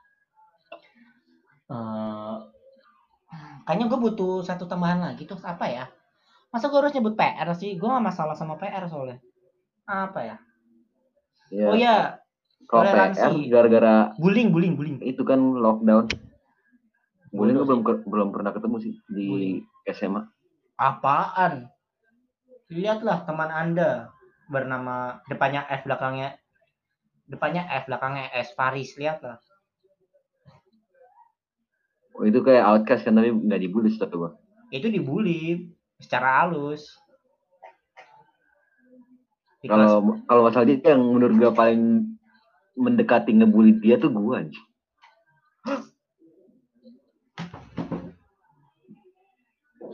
Eh, kayaknya gue butuh satu tambahan lagi tuh apa ya? Masa gue harus nyebut PR sih? Gue gak masalah sama PR soalnya. Apa ya? Iya. Oh ya, Kalau. PR gara-gara bullying, bullying, bullying. itu kan lockdown. Bullying gue belum belum pernah ketemu sih di Bullying. SMA. Apaan? Lihatlah teman Anda bernama depannya F belakangnya depannya F belakangnya S Faris lihatlah. Oh, itu kayak outcast kan tapi nggak dibully setahu gua. Itu dibully secara halus. Kalau kalau masalah dia yang menurut gua paling mendekati ngebully dia tuh gua anjing.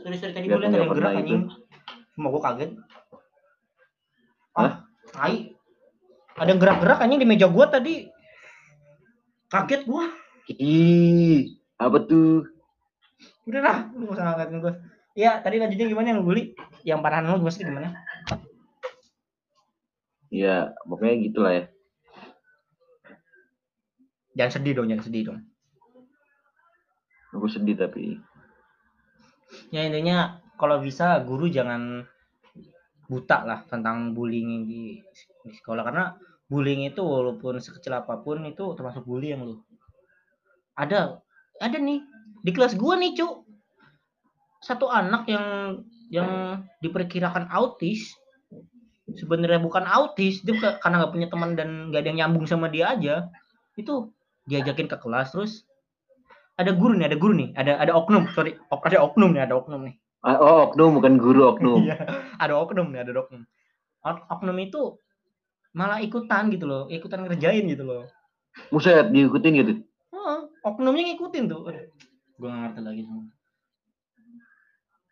Sorry sorry tadi gue liat ada yang gerak anjing. Semua gue kaget. Hah? Ah, tai. Ada yang gerak-gerak anjing di meja gua tadi. Kaget gua. Ih, apa tuh? Udah lah, lu gak usah ngangkatin gua. Ya, tadi lanjutnya gimana yang bully? Yang parahan lu maksudnya gimana? Ya, pokoknya gitulah ya. Jangan sedih dong, jangan sedih dong. Aku sedih tapi Ya intinya kalau bisa guru jangan buta lah tentang bullying di, di sekolah karena bullying itu walaupun sekecil apa pun itu termasuk bullying lu. Ada ada nih di kelas gua nih, Cuk. Satu anak yang yang diperkirakan autis sebenarnya bukan autis, dia karena nggak punya teman dan nggak ada yang nyambung sama dia aja. Itu diajakin ke kelas terus ada guru nih, ada guru nih, ada ada oknum, sorry, ok- ada oknum nih, ada oknum nih. Ah, oh oknum bukan guru oknum. Iya, ada oknum nih, ada oknum. Ok- Oknum itu malah ikutan gitu loh, ikutan ngerjain gitu loh. Muset diikutin gitu. Oknumnya ngikutin tuh. Gue gak ngerti lagi sama.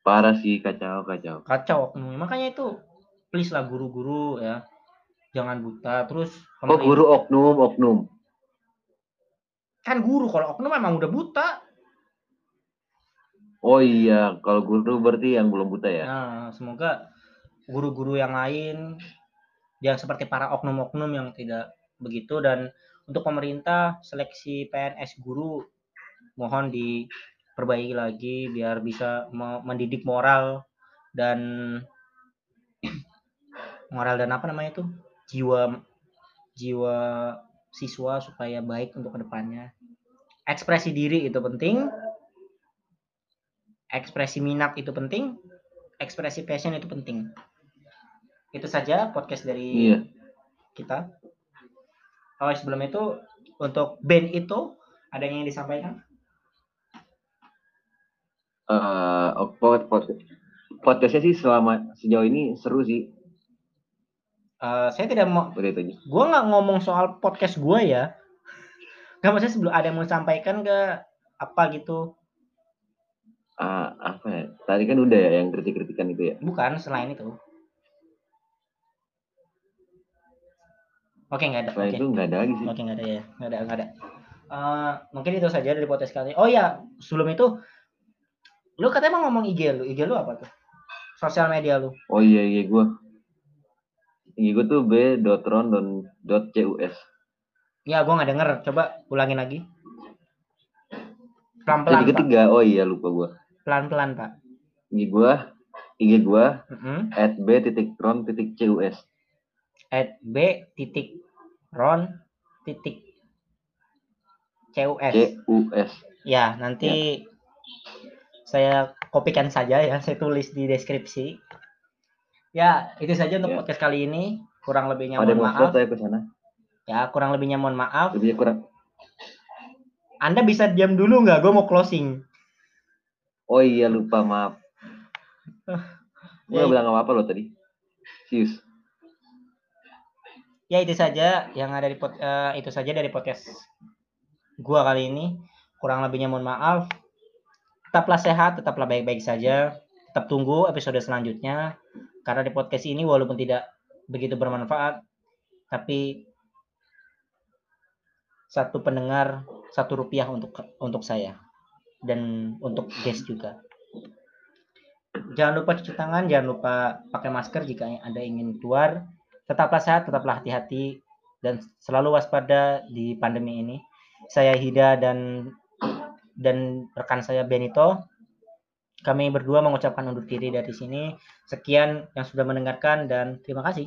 Parah sih kacau kacau. Kacau oknumnya. Makanya itu please lah guru-guru ya. Jangan buta. Terus Oh guru oknum oknum. kan guru kalau oknum emang udah buta. Oh iya, kalau guru berarti yang belum buta ya. Nah, semoga guru-guru yang lain jangan seperti para oknum-oknum yang tidak begitu dan untuk pemerintah seleksi PNS guru mohon diperbaiki lagi biar bisa me- mendidik moral dan moral dan apa namanya itu? Jiwa jiwa siswa supaya baik untuk ke depannya. Ekspresi diri itu penting. Ekspresi minat itu penting. Ekspresi passion itu penting. Itu saja podcast dari Iya. kita oh sebelum itu untuk band itu ada yang ingin disampaikan Eh, oh, pod- pod- podcastnya sih selama sejauh ini seru sih. Eh, saya tidak mau Udah itu aja. gue nggak ngomong soal podcast gue ya nggak maksudnya sebelum ada yang mau sampaikan ke apa gitu Ah, apa ya? Tadi kan udah ya yang kritik-kritikan itu ya. bukan selain itu oke nggak ada oke itu nggak ada lagi sih. Oke nggak ada ya, nggak ada nggak ada. Eh, mungkin itu saja dari podcast kali. Oh ya, sebelum itu, lu katanya mau ngomong IG lu, IG lu apa tuh? Sosial media lu. Oh iya iya gue. IG gue tuh b.ron.cus. Ya, gua nggak denger. Coba ulangin lagi. Pelan-pelan, Jadi Pak. ketiga, oh iya lupa gue. Pelan-pelan, Pak. IG gue, IG gue Mm-mm. at b.ron.cus. At b titik ron titik cus. C-U-S. Ya, nanti saya kopikan saja ya, saya tulis di deskripsi. Ya, itu saja untuk Ya. podcast kali ini. Kurang lebihnya Ada mohon maaf. saya ke sana. Ya, kurang lebihnya mohon maaf. Lebihnya kurang. Anda bisa diam dulu nggak? Gue mau closing. Oh iya lupa maaf. Gue Ya, bilang apa-apa lo tadi. Sius. Ya itu saja yang ada di eh, itu saja dari podcast gua kali ini. Kurang lebihnya mohon maaf. Tetaplah sehat, tetaplah baik-baik saja. Tetap tunggu episode selanjutnya. Karena di podcast ini walaupun tidak begitu bermanfaat, tapi satu pendengar satu rupiah untuk untuk saya dan untuk guest juga. Jangan lupa cuci tangan, jangan lupa pakai masker jika Anda ingin keluar. Tetaplah sehat, tetaplah hati-hati dan selalu waspada di pandemi ini. Saya Hida dan dan rekan saya Benito. Kami berdua mengucapkan undur diri dari sini. Sekian yang sudah mendengarkan dan terima kasih.